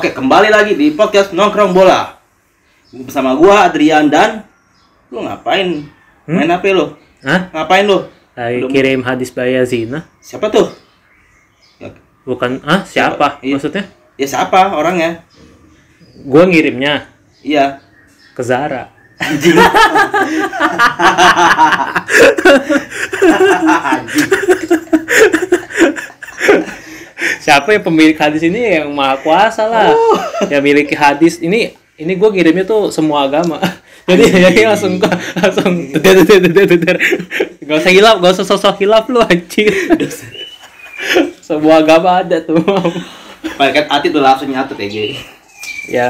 Oke, kembali lagi di podcast Nongkrong Bola. Bersama gua Adrian dan lu ngapain? Main HP lu? Hah? Ngapain lu? Lagi Belum. kirim hadis Bayazina? Siapa tuh? Ya, Bukan, ah siapa? Iya. Maksudnya? ya siapa orangnya? Gua ngirimnya Iya. ke Zara. Anjing. Siapa yang pemilik hadis ini yang maha kuasa lah. Oh. Yang miliki hadis ini ini gue ngirimnya tuh semua agama. Jadi jadi langsung langsung deder deder deder deder. Gak usah hilaf, gak usah sosok hilaf lu anjir. Semua agama ada tuh. Malaikat hati tuh langsung nyatet ya, Gi. ya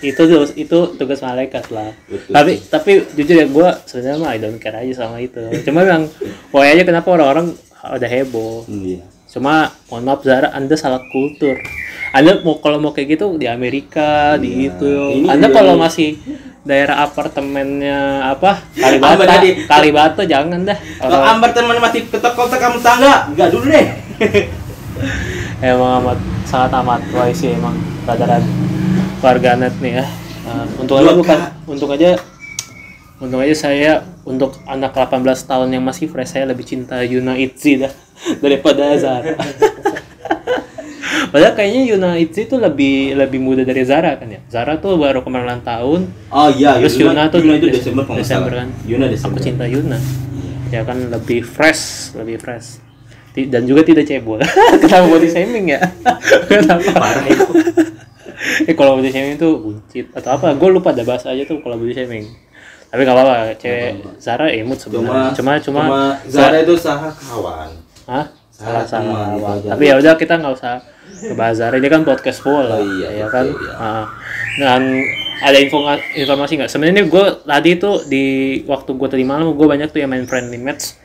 itu tuh itu tugas malaikat lah Betul. tapi tapi jujur ya gue sebenarnya mah I don't care aja sama itu cuma memang pokoknya kenapa orang-orang udah heboh Iya. Cuma mohon maaf Zara anda salah kultur. Anda mau kalau mau kayak gitu di Amerika di itu. Iya. Ini anda kalau masih daerah apartemennya apa Kalibata. Tadi. Kalibata jangan dah. Kalau Amber teman masih ketok kontak kamu tangga, enggak dulu deh. emang amat sangat amat wise sih emang rada warganet nih ya. Nah, untung aja bukan untung aja untung aja saya untuk anak 18 tahun yang masih fresh saya lebih cinta Yuna Itzy dah daripada Zara. Padahal kayaknya Yuna Itzy tuh lebih lebih muda dari Zara kan ya? Zara tuh baru kemarin ulang tahun. Oh iya, Terus Yuna tuh Yuna itu Des- Desember Desember salah. kan. Yuna aku Desember. cinta Yuna. Ya kan lebih fresh lebih fresh. Dan juga tidak cebol. Kenapa body shaming ya? Kenapa? Parah itu. eh kalau body shaming itu buncit atau apa? Gue lupa ada bahasa aja tuh kalau body shaming tapi gak apa-apa cewek Zara Cuma, sebenarnya. Cuma cuma, Zara itu sah kawan. Hah? salah salah gitu aja. tapi ya udah kita nggak usah ngebahas Zara. Ini kan podcast bola Oh iya, ya kan? iya. Ah. dan ada info informasi nggak? Sebenarnya gue tadi tuh di waktu gue tadi malam gue banyak tuh yang main friendly match.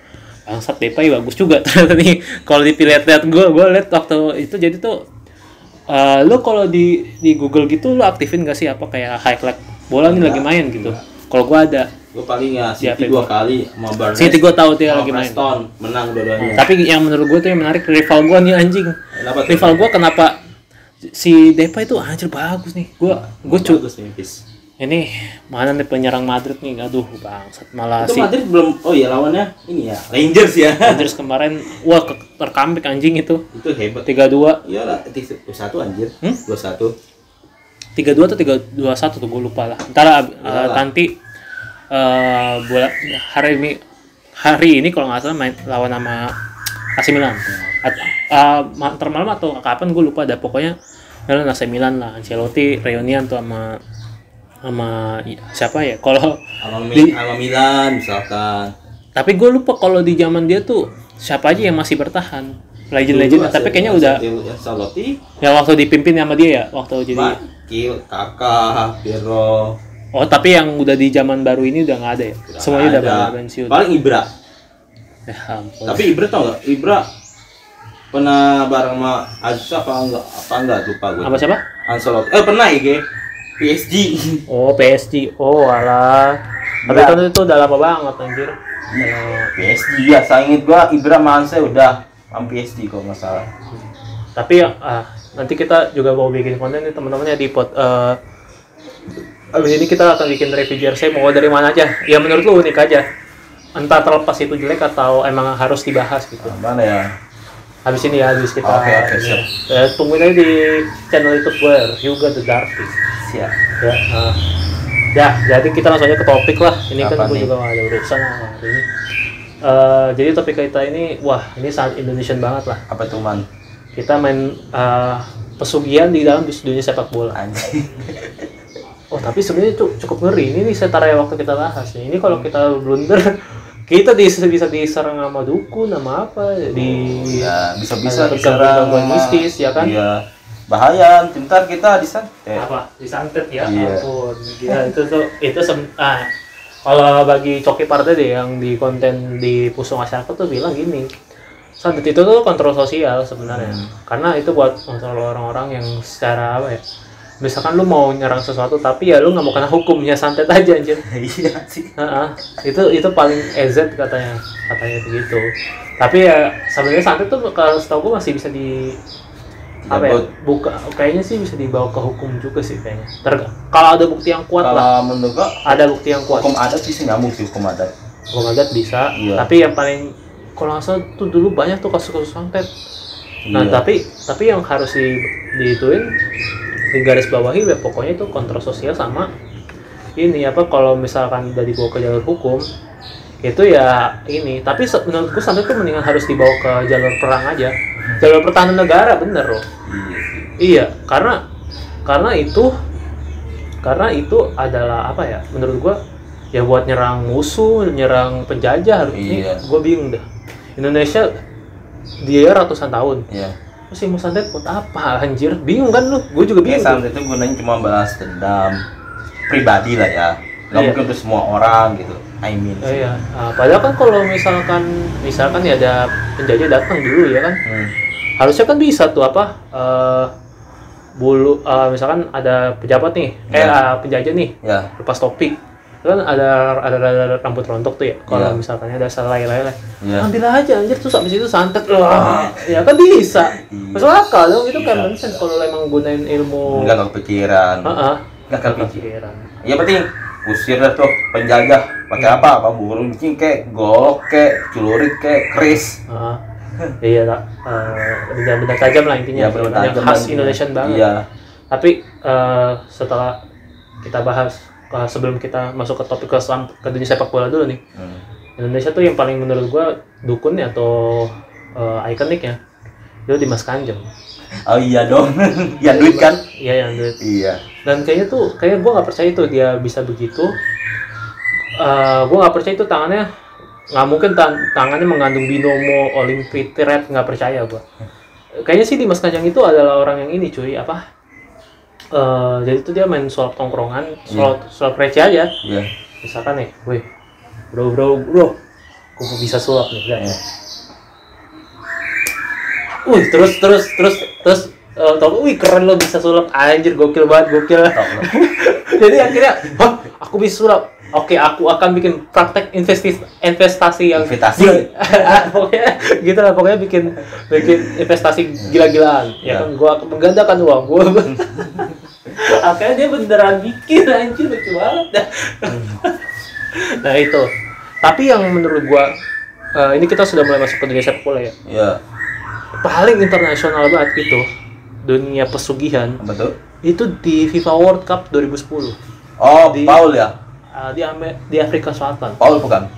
Bangsat Depay bagus juga ternyata nih. Kalau dipilih-lihat gue gue lihat waktu itu jadi tuh eh lu kalau di di Google gitu lu aktifin gak sih? Apa kayak highlight bola nih lagi main gitu kalau gue ada Gue paling ya City dua kali sama Barnes. City gue tahu dia lagi main Preston menang dua-duanya. tapi yang menurut gue tuh yang menarik rival gue nih anjing Kenapa tuh? rival gue kenapa si Depay itu anjir bagus nih gue gue cu Bagus ini mana nih penyerang Madrid nih aduh bangsat malah Itu si Madrid belum oh iya lawannya ini ya Rangers ya. Rangers kemarin wah ke, terkambik anjing itu itu hebat. 3-2 Iyalah, itu satu anjir. Hmm? Dua satu. 3-2 atau 3-2-1 tuh gue lupa lah. Ntar uh, nanti eh bola hari ini hari ini kalau nggak salah main lawan sama AC Milan. At, uh, ma- ntar malam atau kapan gue lupa ada pokoknya lawan AC Milan lah Ancelotti reunian tuh sama sama siapa ya? Kalau Sama, Di- sama Milan misalkan. tapi gue lupa kalau di zaman dia tuh siapa aja yang masih bertahan. Legend-legend tapi kayaknya udah Ancelotti, ya waktu dipimpin sama dia ya waktu jadi Bakil, Kakak, Pirlo. oh tapi yang udah di zaman baru ini udah nggak ada ya Udah semuanya udah ada. pada pensiun Paling Ibra. ya ampun Tapi Ibra tau gak? Ibra pernah bareng sama Aziz apa enggak? Apa enggak lupa gue. apa siapa Ancelotti. Eh pernah ya, Ge? PSG. oh PSG oh alah tapi kan itu udah lama banget anjir Iya, PSG ya. Saya inget gua Ibra Manse udah sama PSG kalau nggak salah. tapi ya ah, nanti kita juga mau bikin konten nih teman-temannya di pot eh abis ini kita akan bikin review jersey mau dari mana aja ya menurut lu unik aja entah terlepas itu jelek atau emang harus dibahas gitu Mana ya? habis ini ya habis kita Oke, oke, siap. ya, tungguin aja di channel youtube gue Hyuga the Darky Siap. ya ah. ya jadi kita langsung aja ke topik lah ini kan Apa gue nih? juga gak ada urusan lah hari ini Eh, jadi topik kita ini wah ini sangat Indonesian banget lah Apa tuh man? Kita main eh, pesugihan di dalam dunia sepak bola Anjing. oh tapi sebenarnya itu cukup ngeri ini nih setara yang waktu kita bahas nih ini kalau kita blunder kita bisa bisa diserang sama dukun sama apa di Iya, bisa-bisa ada diserang sama- mistis ya kan Iya. Bahaya, bentar kita disantet. apa disantet ya Iya. ampun gila itu tuh itu sem- ah kalau bagi Coki Partai deh yang di konten di Pusung Masyarakat tuh bilang gini santet itu tuh kontrol sosial sebenarnya. Hmm. karena itu buat kontrol orang-orang yang secara apa ya misalkan lu mau nyerang sesuatu tapi ya lu nggak mau kena hukumnya santet aja anjir. Iya sih. Itu itu paling EZ katanya katanya begitu. Tapi ya sebenarnya santet tuh kalau setahu gue masih bisa di apa ya buka kayaknya sih bisa dibawa ke hukum juga sih kayaknya. Ter- kalau ada bukti yang kuat lah. Kalau menurut gua ada bukti yang kuat. hukum adat sih nyambung sih hukum adat. Hukum adat bisa Iya. tapi yang paling kalau nggak salah tuh dulu banyak tuh kasus-kasus santet nah Iya. tapi tapi yang harus di diituin di garis bawahi ya pokoknya itu kontrol sosial sama ini apa kalau misalkan udah dibawa ke jalur hukum itu ya ini tapi menurutku santet tuh mendingan harus dibawa ke jalur perang aja jalur pertahanan negara bener loh iya Iya, karena karena itu karena itu adalah apa ya? Menurut gua ya buat nyerang musuh, nyerang penjajah harus ini Iya. gua bingung dah. Indonesia dia ratusan tahun. iya Terus ilmu santet buat apa anjir? Bingung kan lu? Gue juga ya bingung. santet itu gunanya cuma balas dendam pribadi lah ya nggak Iya. mungkin untuk semua orang gitu I mean sih. Iya. Nah, padahal kan kalau misalkan misalkan ya ada penjajah datang dulu ya kan. Hmm. Harusnya kan bisa tuh apa? eh, bulu eh, misalkan ada pejabat nih, eh Iya. eh, penjajah nih ya lepas topik kan ada ada, ada rambut rontok tuh ya kalau Iya. misalkan ada selai lele Iya. ambil aja anjir terus habis itu santet. Wah, ya kan bisa. Iya. masuk akal dong itu Bisa, common sense kalau emang gunain ilmu. Nggak kepikiran. Heeh. nggak kepikiran. Pikiran ya penting usir dah tuh penjajah. Pakai apa? Apa burung cing kek golok kek celurit kek keris. Heeh. iya tak. Eh, benda-benda tajam lah intinya. Ya benar yang khas Indonesian banget. Iya. Tapi eh, setelah kita bahas eh, sebelum kita masuk ke topik ke, selam- ke dunia sepak bola dulu nih. Hmm. Indonesia tuh yang paling menurut gua dukun ya atau uh, ikonik ya itu Dimas Kanjeng. Oh iya dong. Ya duit kan? Iya yang duit. Iya. Dan kayaknya tuh kayak gua nggak percaya tuh dia bisa begitu. Eh gua nggak percaya itu tangannya nggak mungkin tan- tangannya mengandung binomo Olympic red nggak percaya gua. Kayaknya sih Dimas Kanjeng itu adalah orang yang ini cuy apa Eh jadi tuh dia main sulap tongkrongan sulap sulap receh aja iya misalkan nih, wih, bro bro bro, aku bisa sulap nih. Iya. Wih, terus terus terus terus eh, tau, wih keren lo bisa sulap, anjir gokil banget gokil. Jadi akhirnya, wah aku bisa sulap. Oke, aku akan bikin praktek investasi investasi yang Investasi. pokoknya gitu lah, pokoknya bikin bikin investasi gila-gilaan. Ya Ya. kan, gua akan menggandakan uang gua. akhirnya dia beneran bikin anjir lucu banget dah. nah itu. Tapi yang menurut gua eh, ini kita sudah mulai masuk ke dunia sepak bola ya. iya Paling internasional banget itu dunia pesugihan apa tuh itu di FIFA World Cup 2010 oh Di- Paul ya Eh, di Ame- di Afrika Selatan. Paul bukan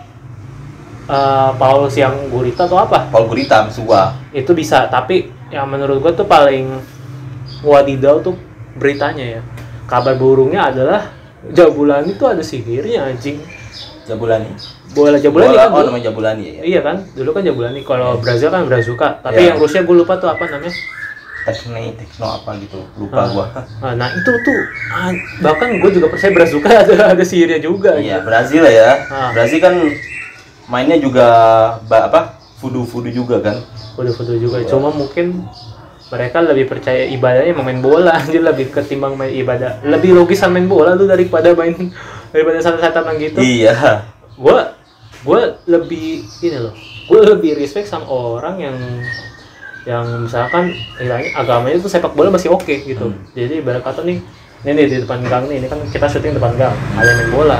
Eh, Paul Siang Gurita atau apa? Paul Gurita musuh gua Itu bisa, tapi yang menurut gua tuh paling wadidaw tuh beritanya ya. Kabar burungnya adalah Jabulani itu ada sihirnya anjing. Jabulani Bola Jabulani Bola, kan oh namanya Jabulani ya, ya. Iya kan? Dulu kan Jabulani. Kalau Brazil kan Brazuka. Tapi Iya. yang Rusia gue lupa tuh apa namanya. Tekno Tekno apa gitu lupa Ah. gua Ah, Nah itu tuh ah, bahkan gue juga percaya Brazuka ada ada sihirnya juga. iya Brazil lah ya Ah. Brazil kan mainnya juga apa fudu fudu juga kan Foto-foto juga. Cuma mungkin mereka lebih percaya ibadahnya main bola anjir lebih ketimbang main ibadah. Lebih logisan main bola tuh daripada main daripada santet-santetan gitu. iya Gua gua lebih ini loh. Gua lebih respect sama orang yang yang misalkan istilahnya agamanya itu sepak bola masih oke gitu. Hmm. Jadi ibarat kata nih ini nih di depan gang nih, ini kan kita syuting depan gang, ada main bola.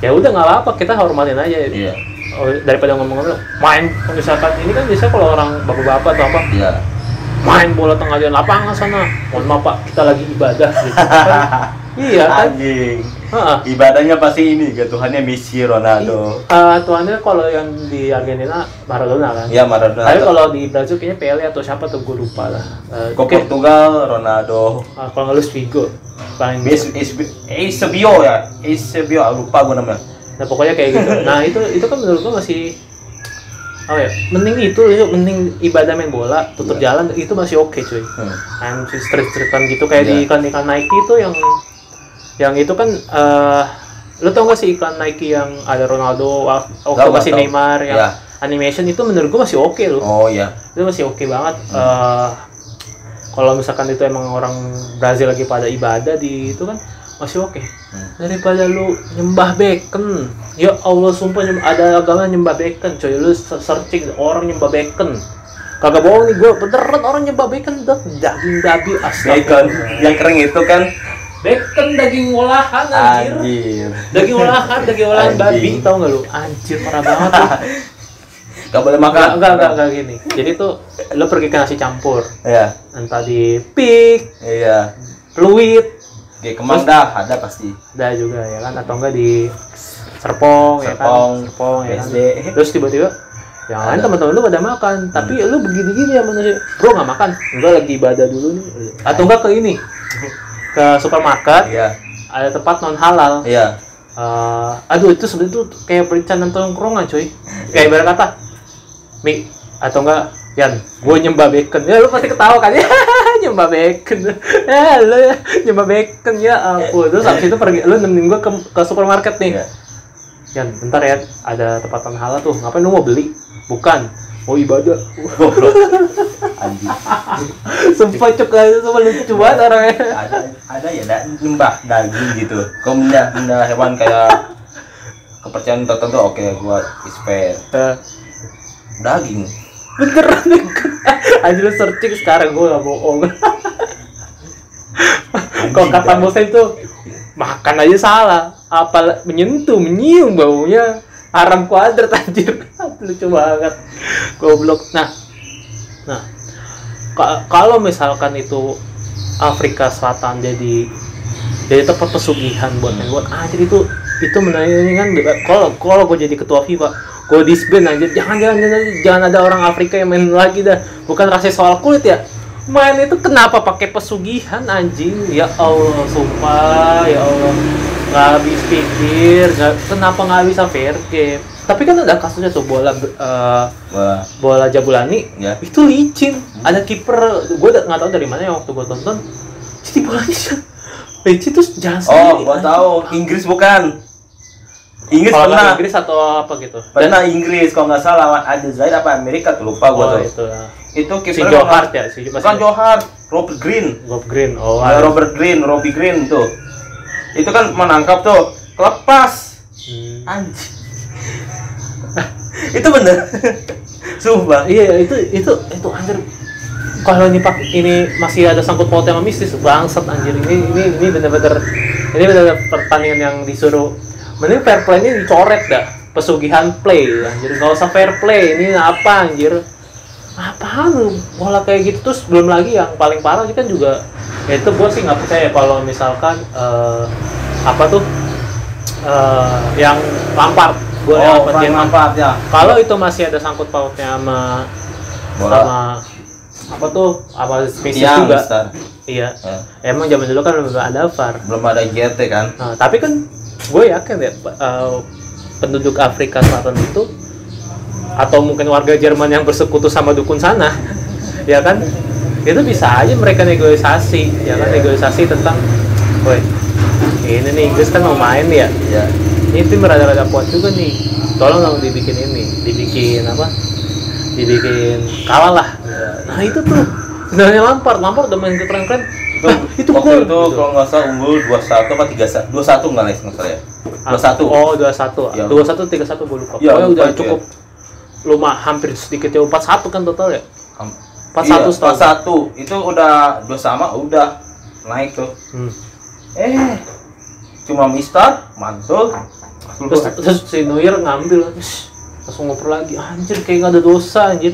Ya udah nggak apa-apa, kita hormatin aja. iya Oh, daripada ngomong-ngomong main misalkan ini kan biasanya kalau orang bapak-bapak atau apa iya main bola tengah jalan lapangan sana. Mohon maaf pak kita lagi ibadah gitu. Kan, iya kan? Anjing. Heeh. ibadahnya pasti ini ke Tuhannya Messi Ronaldo. Eh, tuannya kalau yang di Argentina Maradona kan? Iya Maradona. Tapi kalau di Brazil kayaknya Pele atau siapa tuh gue lupa lah. Eh, ke Portugal Ronaldo. Ah, kalau nggak lu Figo paling Eusebio ya. Eusebio lupa gua namanya. Nah pokoknya kayak gitu. Nah itu itu kan menurut gue masih apa ya mending itu itu mending ibadah main bola tutup jalan itu masih oke cuy hmm. kan street streetan gitu kayak di Iya. iklan iklan Nike itu yang yang itu kan eh lu tau gak sih iklan Nike yang ada Ronaldo wak- waktu masih. Neymar yang Iya. animation itu menurut gua masih oke loh oh iya itu masih oke banget Eh kalau misalkan itu emang orang Brazil lagi pada ibadah di itu kan masih oke Hmm. daripada lu nyembah bacon ya Allah sumpah nyembah, ada agama nyembah bacon coy lu se- searching orang nyembah bacon kagak bohong nih gue beneran orang nyembah bacon daging babi astaga Bacon yang kering itu kan bacon daging olahan anjir anjir. daging olahan daging olahan babi tau gak lu anjir parah banget tuh Gak boleh makan. enggak, enggak, enggak gini. Jadi tuh lo pergi ke nasi campur, Iya. entah di pig, Iya. fluid, Oke, kemang dah ada pasti. ada juga ya kan? Atau enggak di serpong, ya kan? Serpong, serpong ya kan? Terus tiba-tiba yang lain teman-teman lu pada makan. Tapi lu begini-gini ya manusia. Bro nggak makan. Enggak lagi ibadah dulu nih. Atau enggak ke ini? Ke supermarket. Iya. ada tempat non halal. Iya. Eh, aduh itu sebenarnya tuh kayak perencanaan tongkrongan coy kayak ibarat kata Mi atau enggak Yan, gue nyembah bacon. Ya lu pasti ketawa kan ya nyembah bacon ya lu ya nyembah bacon ya ampun terus habis itu pergi lu nemenin gue ke, ke supermarket nih Iya. Yan, bentar ya ada tempat halal tuh ngapain lu mau beli bukan mau ibadah. Anjing. sumpah cuk aja sama lucu banget orangnya Ada ada ya da, nyembah daging gitu. Kau benda benda hewan kayak kepercayaan tertentu oke gua respect. Eh, Daging. Beneran. Anjir lu searching sekarang gue gak bohong. Kalau kata muslim tuh makan aja salah. Apa menyentuh menyium baunya. Haram kuadrat anjir. Lucu banget. Goblok. Nah nah. Ka- kalau misalkan itu Afrika Selatan jadi jadi tempat pesugihan buat main buat anjir itu itu menanyakan kalau kalau gue jadi ketua FIFA gue disband anjir. Jangan jangan jangan jangan ada orang Afrika yang main lagi dah. Bukan rasa soal kulit ya. Main itu kenapa pakai pesugihan anjing? Ya Allah sumpah. Ya Allah. Nggak habis pikir. Nggak kenapa nggak bisa fair game? Tapi kan ada kasusnya tuh bola eh, Wah, bola Jabulani. Ya. itu licin. Ada kiper gue nggak tahu dari mana yang waktu gue tonton. Jadi bolanya licin terus jangan Oh, anjing. tahu. Inggris bukan. Inggris Kalau pernah. Inggris atau apa gitu Pernah Inggris kalau nggak salah lawan Aljazair apa Amerika tuh lupa oh, gua tuh. itu ya. Itu si Hart ya si Bukan Joe Hart, Robert Green. Bob Green oh ada. Robert Green, Robbie Green tuh. Itu kan menangkap tuh, kelepas. Hmm. Anjing. itu bener. Sumpah. iya itu itu itu anjir kalau ini pak ini masih ada sangkut pautnya sama mistis bangsat anjir ini ini ini bener-bener ini bener-bener pertandingan yang disuruh mending fair play ini dicoret dah pesugihan play anjir nggak usah fair play ini apa anjir apaan lu bola kayak gitu terus belum lagi yang paling parah kan juga ya itu gue sih nggak percaya kalau misalkan eh, apa tuh eh, yang lampar gue Oh, yang Frank Lampard ya. kalau itu masih ada sangkut pautnya sama Bola. sama apa tuh apa spesies Tiang, juga Star. iya Ya. emang zaman dulu kan belum ada VAR Belum ada GT kan. nah, tapi kan gue yakin ya eh, penduduk Afrika Selatan itu atau mungkin warga Jerman yang bersekutu sama dukun sana ya kan? Itu bisa aja mereka negosiasi ya kan? Iya. negosiasi tentang woi ini nih Inggris kan mau main ya? Iya. ini tim rada-rada kuat juga nih. Tolong dong dibikin ini dibikin apa? Dibikin kalah lah nah itu tuh sebenarnya Lampard Lampard udah main keren-keren Itu, Nah, itu waktu gol itu kalau nggak salah unggul 21 apa 31 21 nggak nggak salah ya. 21. oh 21 Iya. 21 31 gue lupa Iya, pokoknya udah itu cukup lumah hampir sedikit ya 41 kan total ya Am- 41 iya, setahun. 41 itu udah dua sama udah naik tuh. hmm. Eh, cuma Mister mantul. terus, terus si Neuer ngambil terus langsung ngoper lagi anjir kayak nggak ada dosa anjir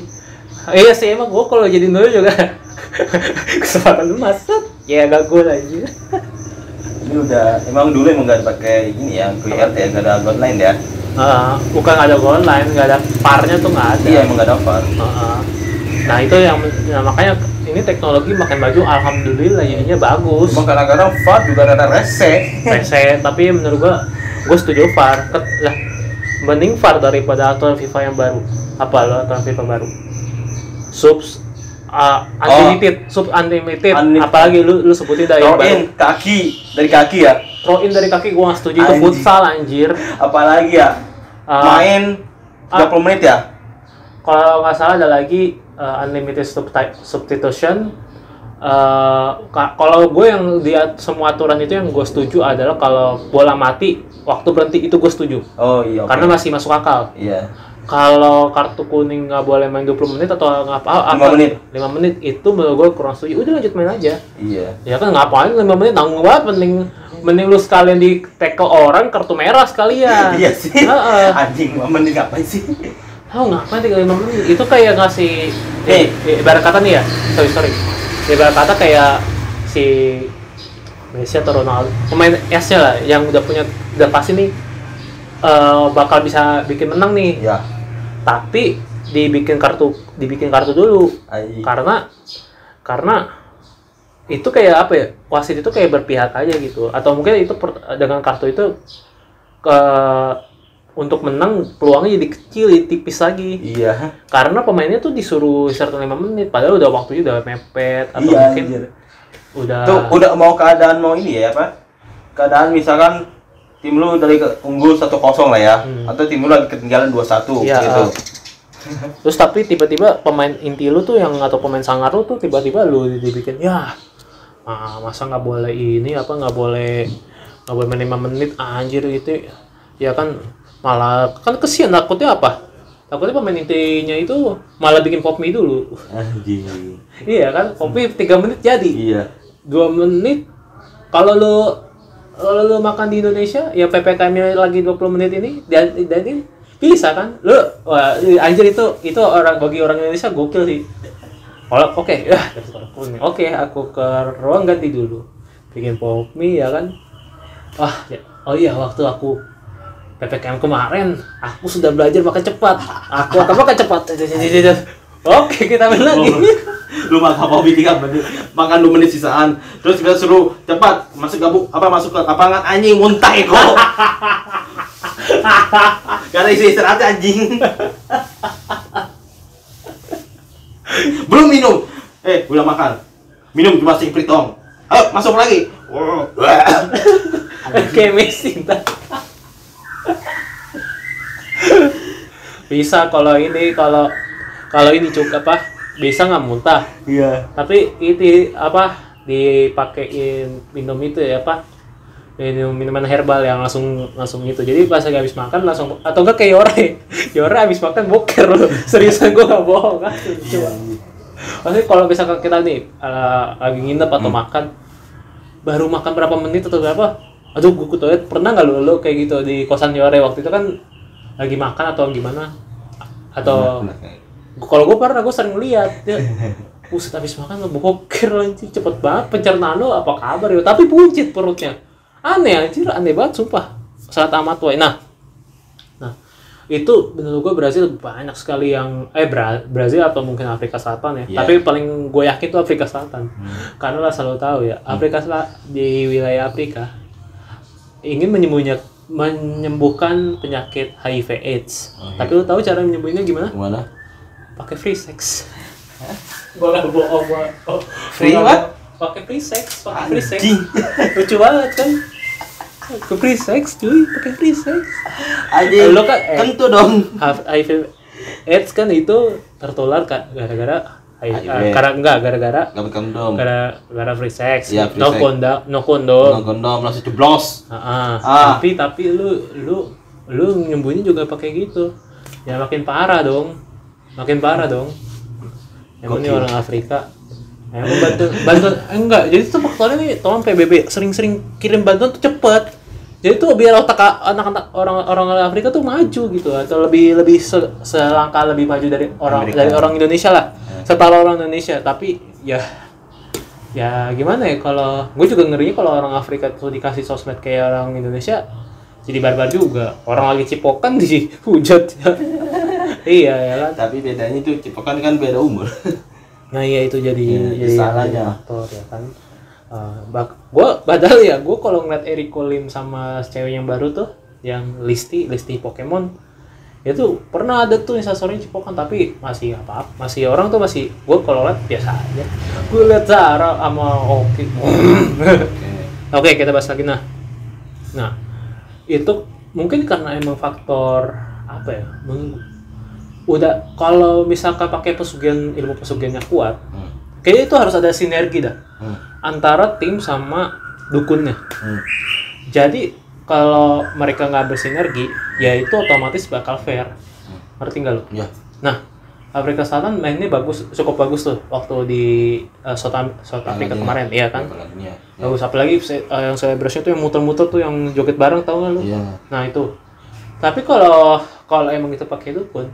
iya sih emang gue kalau jadi Neuer juga kesempatan emas. Ya gak gol anjir. Ini udah emang dulu emang nggak pakai ini ya, QRT ya, nggak ada goal line ya. Ah, bukan ada gol lain nggak ada parnya tuh nggak ada. Iya emang nggak ada VAR. Ah, nah itu yang nah, makanya ini teknologi makin maju alhamdulillah jadinya bagus. Cuma kadang-kadang VAR juga ada rese. PC tapi menurut gua gua setuju VAR Ket, lah mending VAR daripada aturan FIFA yang baru. Apa lo aturan FIFA baru subs uh, unlimited sub unlimited Unlimited. apalagi lu lu sebutin dari Throw baru in kaki dari kaki ya. throw in dari kaki gua nggak setuju itu Anjing. futsal anjir Apalagi ya Ah. main Ah. 30 menit ya. kalau nggak salah ada lagi uh, unlimited substitution Uh, ka- kalau gue yang di semua aturan itu yang gue setuju adalah kalau bola mati waktu berhenti itu gue setuju Oh iya. oke. karena masih masuk akal Iya. Kalau kartu kuning nggak boleh main 20 menit atau ngapa apa Lima menit. 5 menit itu menurut gue kurang setuju udah lanjut main aja Iya. ya kan ngapain 5 menit nanggung banget mending mending lu sekalian di tackle orang kartu merah sekalian Iya sih. Heeh. Anjing, momen ini ngapain sih? Tahu ngapain 35 menit? Itu kayak ngasih Eh. eh, ibarat kata nih ya. Sorry, sorry. Ibarat kata kayak si Messi atau Ronaldo, pemain S-nya lah yang udah punya udah pasti nih eh, bakal bisa bikin menang nih. Ya. Tapi dibikin kartu dibikin kartu dulu Anjing. karena karena itu kayak apa ya wasit itu kayak berpihak aja gitu atau mungkin itu per- dengan kartu itu ke untuk menang peluangnya jadi kecil jadi tipis lagi Iya. karena pemainnya tuh disuruh istirahat 5 menit padahal udah waktunya udah mepet atau Iya, mungkin anjir. udah Tuh udah mau keadaan mau ini ya apa? Keadaan misalkan tim lu dari ke- unggul 1-0 lah ya Hmm. atau tim lu lagi ketinggalan 2-1 Iya, gitu. ah. terus tapi tiba-tiba pemain inti lu tuh yang atau pemain sangar lu tuh tiba-tiba lu dibikin ya ah, masa nggak boleh ini apa nggak boleh nggak boleh main 5 menit anjir gitu ya kan malah kan kesian takutnya apa takutnya pemain intinya itu malah bikin pop mie dulu Anjing. iya kan pop mie 3 menit jadi Iya. dua menit kalau lu kalau lu makan di Indonesia ya ppkm lagi 20 menit ini dan dan ini bisa kan? Lu wah anjir itu itu orang bagi orang Indonesia gokil sih. Kalau oke ya. Oke aku ke ruang ganti dulu. Bikin pop mie ya kan? Wah ya, oh iya waktu aku ppkm kemarin aku sudah belajar makan cepat. Aku akan makan cepat oke kita main lagi. Lu makan apa tiga menit. Makan 2 menit sisaan. Terus kita suruh cepat masuk gabung apa masuk ke lapangan. Anjing muntah eko. Karena isi istirahat anjing. Belum minum. Eh udah makan. Minum cuma sing pritong ayo masuk lagi. Kayak Messi bisa kalau ini kalau kalau ini cukup apa bisa nggak muntah? Iya. Tapi itu apa dipakein minum itu ya apa minum minuman herbal yang langsung langsung itu. Jadi pas lagi habis makan langsung atau enggak kayak Yore? Yore habis makan boker loh. Seriusan gue nggak bohong kan? Coba. Maksudnya kalau misalkan kita nih eh, lagi nginep atau makan baru makan berapa menit atau berapa? Aduh gue ke toilet pernah nggak lo lo kayak gitu di kosan Yore waktu itu kan lagi makan atau gimana? Atau kalau gue pernah gue sering lihat dia Buset habis makan lo boker anjing cepet banget pencernaan lo apa kabar ya? Tapi puncit perutnya. Aneh anjir aneh banget sumpah. Saat amat wae nah nah itu menurut gue Brazil banyak sekali yang eh Bra- Brazil atau mungkin Afrika Selatan ya. Iya. tapi paling gue yakin tuh Afrika Selatan. Karena lah selalu tahu ya Afrika Selatan di wilayah Afrika ingin menyembunyikan menyembuhkan penyakit HIV AIDS. Tapi lo tahu cara menyembuhinnya gimana? Gimana pakai free sex. Bohong gua. Oh, Free what? pakai free sex pakai free sex. Lucu banget kan? Ke free sex cuy? Pakai free sex. Anjing. Lu kan- eh. tentu dong. HIV AIDS kan? Itu tertular kan? Gara-gara HIV. karena enggak gara-gara gak pakai kondom. gara gara free sex. Iya, free no sex. kondom no kondom. No kondom langsung jeblos Ah, Ah. tapi tapi lu lu lu nyembunyi juga pakai gitu. Ya makin parah dong makin parah dong. Emang ini orang Afrika. Emang bantu bantu eh, enggak. Jadi tuh faktornya nih tolong PBB sering-sering kirim bantuan tuh cepet. Jadi tuh biar otak anak-anak orang orang Afrika tuh maju gitu atau lebih lebih se- selangkah lebih maju dari orang Amerika. dari orang Indonesia lah. Setara orang Indonesia. Tapi ya ya gimana ya kalau gue juga ngerinya kalau orang Afrika tuh dikasih sosmed kayak orang Indonesia jadi barbar juga. Orang lagi cipokan dihujat iya ya kan tapi bedanya itu cipokan kan beda umur nah iya itu jadi Iya, jadi salahnya. faktor ya kan Eh, bak gue padahal ya gue kalau ngeliat Eriko Lim sama cewek yang baru tuh yang Listi Listi Pokemon itu pernah ada tuh instastory cipokan tapi masih apa masih orang tuh masih gue kalau liat biasa aja gue liat Zara sama Oki Oke, kita bahas lagi nah. Nah, itu mungkin karena emang faktor apa ya? Udah kalau misalkan pakai pesugihan ilmu pesugihannya kuat, Hmm. kayaknya itu harus ada sinergi dah Hmm. antara tim sama dukunnya. Hmm. Jadi kalau mereka nggak bersinergi, ya itu otomatis bakal fair. ngerti nggak lu Iya. nah Afrika Selatan mainnya bagus cukup bagus tuh waktu di uh, South, South Africa kemarin iya kan. Ya. bagus apalagi uh, yang celebration tuh yang muter-muter tuh yang joget bareng tau gak lu Iya. nah itu tapi kalau kalau emang itu pakai dukun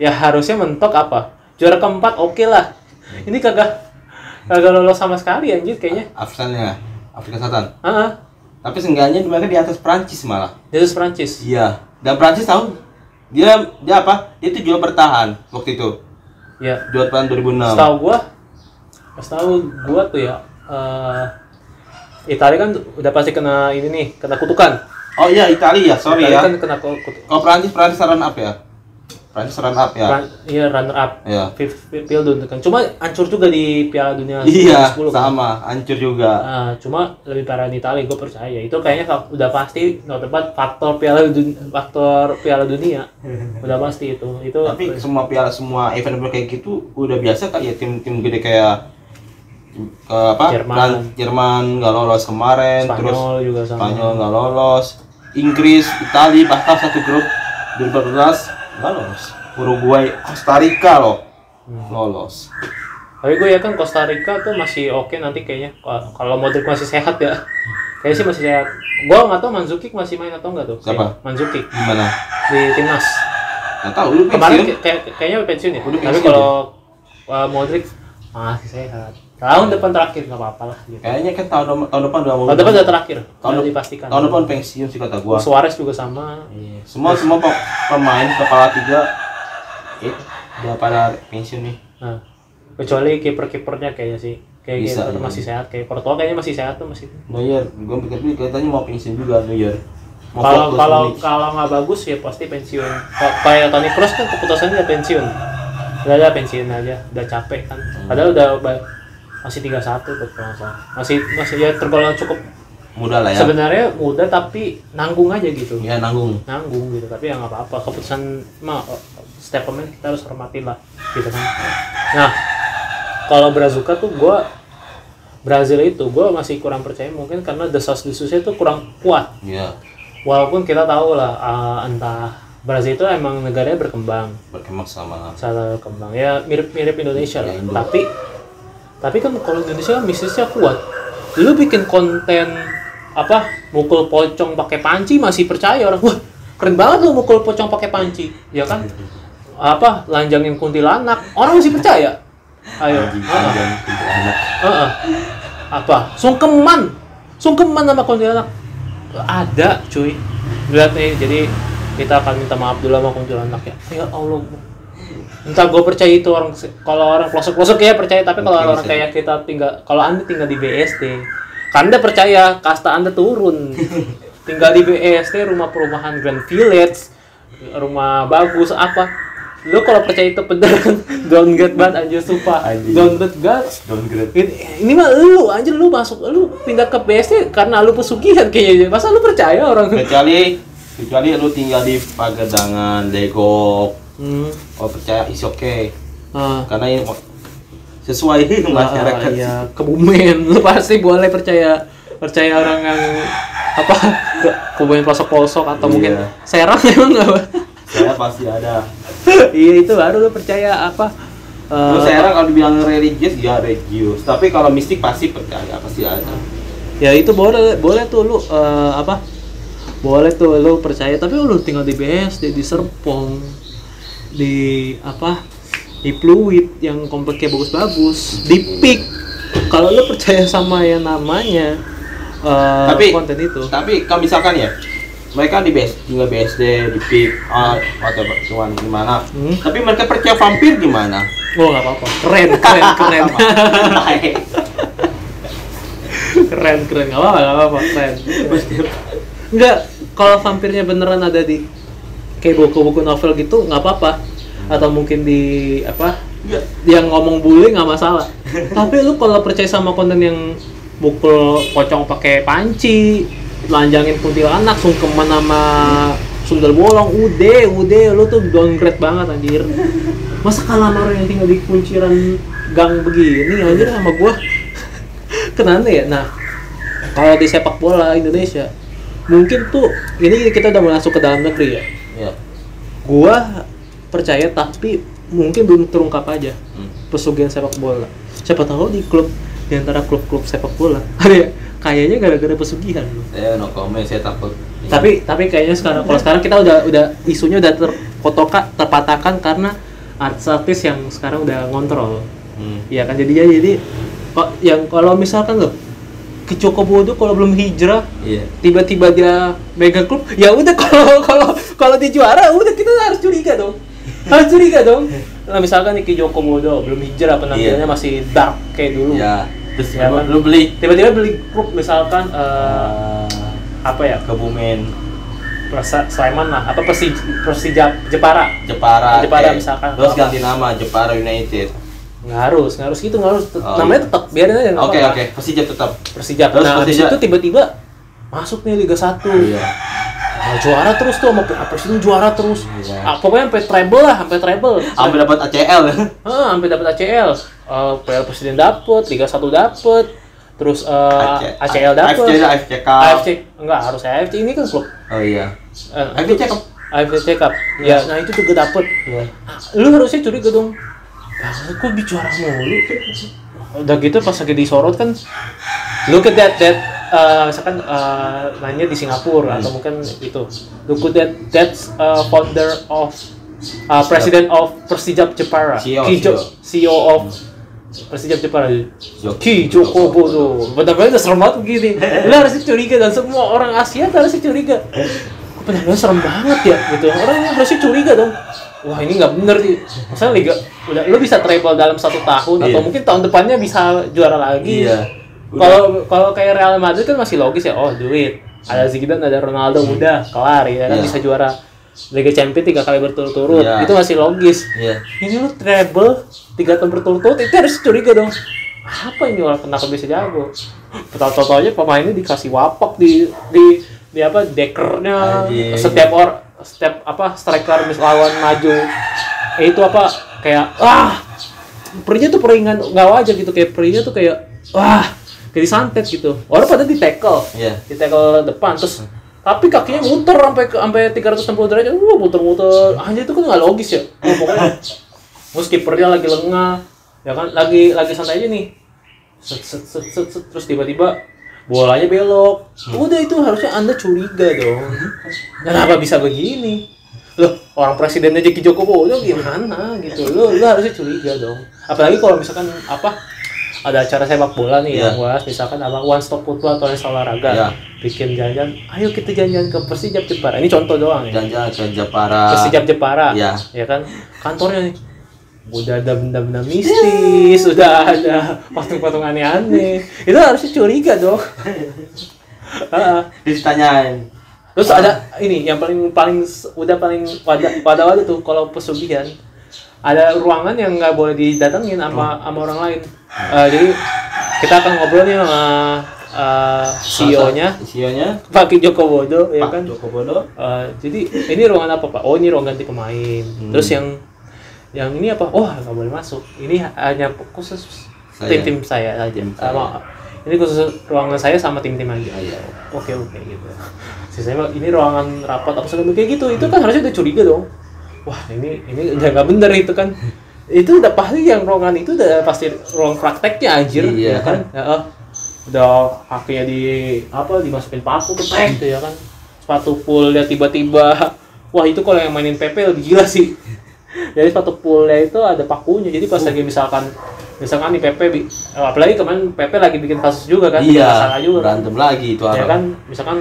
ya harusnya mentok apa juara keempat oke lah ini kagak kagak lolos sama sekali anjir kayaknya Afrika Afrika Selatan. ah ah. Tapi seenggaknya mereka di atas Prancis malah. Dia tuh Prancis Iya. Dan Prancis tahu dia dia apa? Dia tuh juara bertahan waktu itu. ya Juara bertahan 2006. setahu gua setahu gua tuh ya eh Italia kan udah pasti kena ini nih kena kutukan Oh iya Italia ya, sorry Italia ya. kan kena ku- kutukan Kalau Prancis Prancis run up ya. Prancis run up ya. iya runner up Iya. Piala Dunia kan cuma hancur juga di Piala Dunia Iya, 2010 kan. sama, hancur juga. Ah, cuma lebih parah di Italia gue percaya itu kayaknya udah pasti no tempat faktor piala dunia, faktor piala dunia udah pasti itu itu Tapi semua piala semua event kayak gitu udah biasa kali ya tim-tim gede kayak ke apa? Jerman. Jerman nggak lolos kemarin, terus Spanyol juga sama Spanyol nggak lolos, Inggris, Italia bahkan satu grup 2014 nggak lolos. Uruguay, Costa Rica loh Hmm. lolos. tapi gue ya kan Costa Rica tuh masih oke nanti kayaknya Kalau- Modric masih sehat ya kayaknya sih masih sehat gue nggak tahu Mandzukic masih main atau enggak tuh Siapa? Mandzukic Gimana? di timnas Nggak tahu lu kemarin pensiun. kayak kayaknya pensiun ya Udah tapi kalau uh, Modric masih sehat tahun depan terakhir nggak apa-apa lah gitu. Kayaknya kan tahun, tahun depan udah mau. tahun depan udah terakhir Tahun udah dipastikan Tahun depan pensiun sih kata gua. Suarez juga sama Semua semua pe- pemain kepala tiga eh, udah pada pensiun nih. Nah, kecuali kiper-kipernya kayaknya sih. Kayak Bisa, kiper iya. masih sehat, kayak Portugal kayaknya masih sehat tuh masih. Neuer, gua pikir katanya mau pensiun juga Neuer. Mau Kalau kalau kalau nggak bagus ya pasti pensiun. Kayak Toni Kroos kan keputusannya pensiun. Udah ada pensiun aja, udah capek kan. Padahal udah masih 31 tuh kalau salah. Masih masih ya tergolong cukup muda lah ya. sebenarnya muda tapi nanggung aja gitu. Ya nanggung. Nanggung gitu, tapi ya nggak apa-apa. Keputusan mah setiap pemain kita harus hormatin lah gitu kan. Nah, kalau Brazuka tuh gua Brazil itu gue masih kurang percaya mungkin karena desas desusnya tuh kurang kuat Iya. walaupun kita tahu lah ah, entah Brazil itu emang negaranya berkembang Berkembang sama salah berkembang ya mirip-mirip Indonesia lah Ya, Indo. tapi tapi kan kalau Indonesia kan bisnisnya kuat. Lu bikin konten apa mukul pocong pakai panci masih percaya orang. Wah keren banget lu mukul pocong pakai panci. Ya kan? Apa lanjangin kuntilanak. Orang masih percaya? Ayo. Heeh. anjing, kuntilanak. Heeh. apa? Sungkeman. Sungkeman sama kuntilanak. Ada cuy. Lihat nih jadi kita akan minta maaf dulu sama kuntilanak ya. Ya Allah entah gue percaya itu orang kalau orang pelosok pelosok ya percaya tapi kalau orang kayak kita tinggal kalau anda tinggal di BSD anda percaya kasta anda turun. Tinggal di BSD rumah perumahan Grand Village rumah bagus apa. Lu kalau percaya itu bener kan? Downgrade banget anjir sumpah. Anjing. downgrade banget Downgrade. ini, ini mah lu anjir lu masuk lu pindah ke BSD karena lu pesugihan kayaknya masa lu percaya orang? Kecuali kecuali lu tinggal di Pagedangan, Legok, hmm. oh percaya is okay. ah. Karena ini sesuai masyarakat. Ah, iya, kebumen. Lu pasti boleh percaya percaya orang yang apa ke kebumen pelosok-pelosok atau Iya. mungkin serang emang nggak? Saya pasti ada. iya itu baru lu percaya apa? eh, Lu saya kalau dibilang religius ya religius, tapi kalau mistik pasti percaya, pasti ada. ya itu boleh boleh tuh lu eh, apa? Boleh tuh lu percaya tapi lu tinggal di BSD di Serpong di apa? Di Fluid yang kompleknya bagus-bagus, di Peak. Kalau lu percaya sama yang namanya eh, Tapi- konten itu Tapi kalau misalkan ya, mereka di BS, tinggal BSD, di PIK, ah, whatever, cuman gimana. Hmm. Tapi mereka percaya vampir gimana? Oh nggak apa-apa. Keren, keren, keren, keren, keren. Nggak apa-apa, nggak apa-apa. Keren. Enggak, kalau vampirnya beneran ada di kayak buku-buku novel gitu nggak apa-apa. Atau mungkin di apa? Yang ngomong bully nggak masalah. Tapi lu kalau percaya sama konten yang bukul pocong pakai panci, lanjangin kuntilanak, sungkeman sama sundel bolong, udah, udah, lu tuh downgrade banget anjir. Masa kalah orang yang tinggal di kunciran gang begini anjir sama gua kenapa ya? Nah, kalau di sepak bola Indonesia mungkin tuh ini kita udah masuk ke dalam negeri ya. Iya. Gua percaya tapi mungkin belum terungkap aja Hmm. pesugihan sepak bola siapa tahu di klub di antara klub-klub sepak bola ada ya, kayaknya gara-gara pesugihan loh. Eh, no comment, saya takut. tapi tapi kayaknya sekarang kalau sekarang kita udah udah isunya udah terkotoka terpatahkan karena artis-artis yang sekarang udah ngontrol Hmm. Iya kan jadinya jadi kok yang kalau misalkan loh ke Joko Bodo kalau belum hijrah Iya. tiba-tiba dia megang klub ya udah kalau kalau kalau dia juara udah kita harus curiga dong harus curiga dong nah misalkan nih Ki Joko Bodo belum hijrah penampilannya Iya. masih dark kayak dulu Ya. Terus Ya, kan? lu beli tiba-tiba beli klub misalkan eh, uh, apa ya Kebumen, Persa Sleman lah apa Persija Persija Jepara Jepara. Jepara eh, misalkan. Terus ganti nama Jepara United. nggak harus nggak harus gitu nggak harus Oh, namanya iya. tetap biarin aja Oke, oke. Persija tetap. Persija Terus nah Persija- situ tiba-tiba masuk nih Liga 1 Iya. Nah, juara terus tuh sama Persija juara terus. Iya. ah, pokoknya sampai treble lah sampai treble. Sampai dapat ACL. Ah, sampai dapat ACL uh, PL Presiden dapet Liga 1 dapet. Terus uh, AC- ACL dapet. AFC, AFC Cup. AFC enggak harus AFC ini kan klub. Oh iya. Eh, AFC Cup. AFC Cup. Ya nah itu juga dapet. Iya. lu harusnya curiga dong. Ah, kok bicara mulu? Udah gitu pas lagi disorot kan? Look at that that uh, misalkan uh, nanya di Singapura atau mungkin itu. Look at that that's uh, founder of uh, president of Persijap Jepara. CEO, Jo- CEO of Persijap Jepara. Ki Joko Bodo benar-benar serem banget begini. Lu harus curiga dan semua orang Asia tuh harus curiga kok benar-benar serem banget ya gitu. Orang harusnya curiga dong. Wah ini nggak bener sih. Masa liga udah lu bisa treble dalam satu tahun atau Iya. mungkin tahun depannya bisa juara lagi. Iya. Kalau kalau kayak Real Madrid kan masih logis ya oh duit. Ada Zidane ada Ronaldo udah kelar ya kan Iya. bisa juara Liga Champions tiga kali berturut-turut. Iya. itu masih logis. Iya. ini lu treble tiga tahun berturut-turut itu harus curiga dong. Apa ini orang kenapa bisa jago? Tahu aja pemainnya dikasih wapak di di di apa dekernya setiap or setiap apa striker lawan maju. Eh, itu apa kayak wah perinya tuh peringan nggak wajar gitu kayak perinya tuh kayak wah kayak disantet gitu. Orang pada di tackle Iya. di tackle depan terus tapi kakinya muter sampai ke sampai 360 derajat. Uh muter-muter. Anjir itu kan nggak logis ya? Oh, pokoknya. Terus kipernya lagi lengah. Ya kan lagi lagi santai aja nih. Set, set, set, set, set. terus tiba-tiba bolanya belok. Udah itu harusnya anda curiga dong. Kenapa bisa begini? Loh orang presiden aja Ki Joko Bodo gimana gitu? Lo lo harusnya curiga dong. Apalagi kalau misalkan apa ada acara sepak bola nih yang Iya. bahas misalkan apa one stop football atau yang olahraga Iya. bikin jalan ayo kita jalan-jalan ke Persijap Jepara ini contoh doang ya Jangan ke Jepara. Persijap Jepara Iya. ya kan kantornya nih udah ada benda-benda mistis udah ada patung-patung aneh-aneh itu harusnya curiga dong Heeh. Ditanyain. terus ada ini yang paling paling udah paling pada pada waktu tuh kalau pesugihan ada ruangan yang nggak boleh didatengin sama sama orang lain Eh, jadi kita akan ngobrol nih sama eh, CEO-nya CEO-nya Pak Joko Bodo ya Pak kan Joko Bodo. Eh, jadi ini ruangan apa pak? Oh ini ruang ganti pemain. Hmm. Terus yang yang ini apa? Oh nggak boleh masuk. Ini hanya khusus tim-tim saya saja. Sama- ini khusus ruangan saya sama tim-tim aja. Iya. Oke oke gitu. Sisanya ini ruangan rapat apa segala kayak gitu. Itu kan harusnya udah curiga dong. Wah ini ini udah nggak bener itu kan. Itu udah pasti yang ruangan itu udah pasti ruang prakteknya anjir ya Iya. kan. Ya, eh, udah kakinya di apa dimasukin paku ke tek tuh ya kan sepatu poolnya tiba-tiba wah itu kalau yang mainin PP lebih gila sih jadi sepatu poolnya itu ada pakunya jadi pas lagi misalkan misalkan nih PP eh, apalagi kemarin PP lagi bikin kasus juga kan Iya. juga kan Berantem lagi itu ya kan misalkan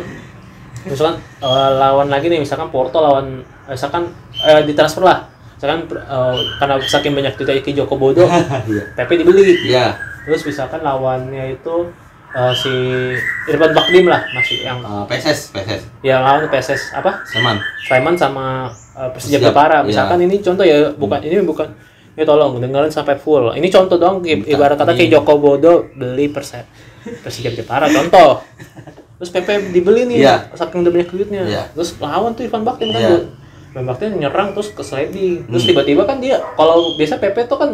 misalkan eh, lawan lagi nih misalkan Porto lawan misalkan eh, ditransfer lah misalkan eh, karena saking banyak duitnya Ki Joko Bodo Iya. PP dibeli Iya. terus misalkan lawannya itu eh, si Irfan Bakdim lah masih yang Eh, PSS, PSS. yang lawan PSS apa Seman. Sleman sama uh, Persija Jepara iya. misalkan ini contoh ya bukan ini bukan ya tolong dengerin sampai full ini contoh dong ibarat kata kayak ini- Joko Bodo beli perse Persija Jepara contoh terus PP dibeli nih Iya. saking udah banyak duitnya Iya. terus lawan tuh Ivan Baktin kan tuh. Ivan Baktin nyerang terus ke sliding terus Hmm. tiba-tiba kan dia kalau biasa PP tuh kan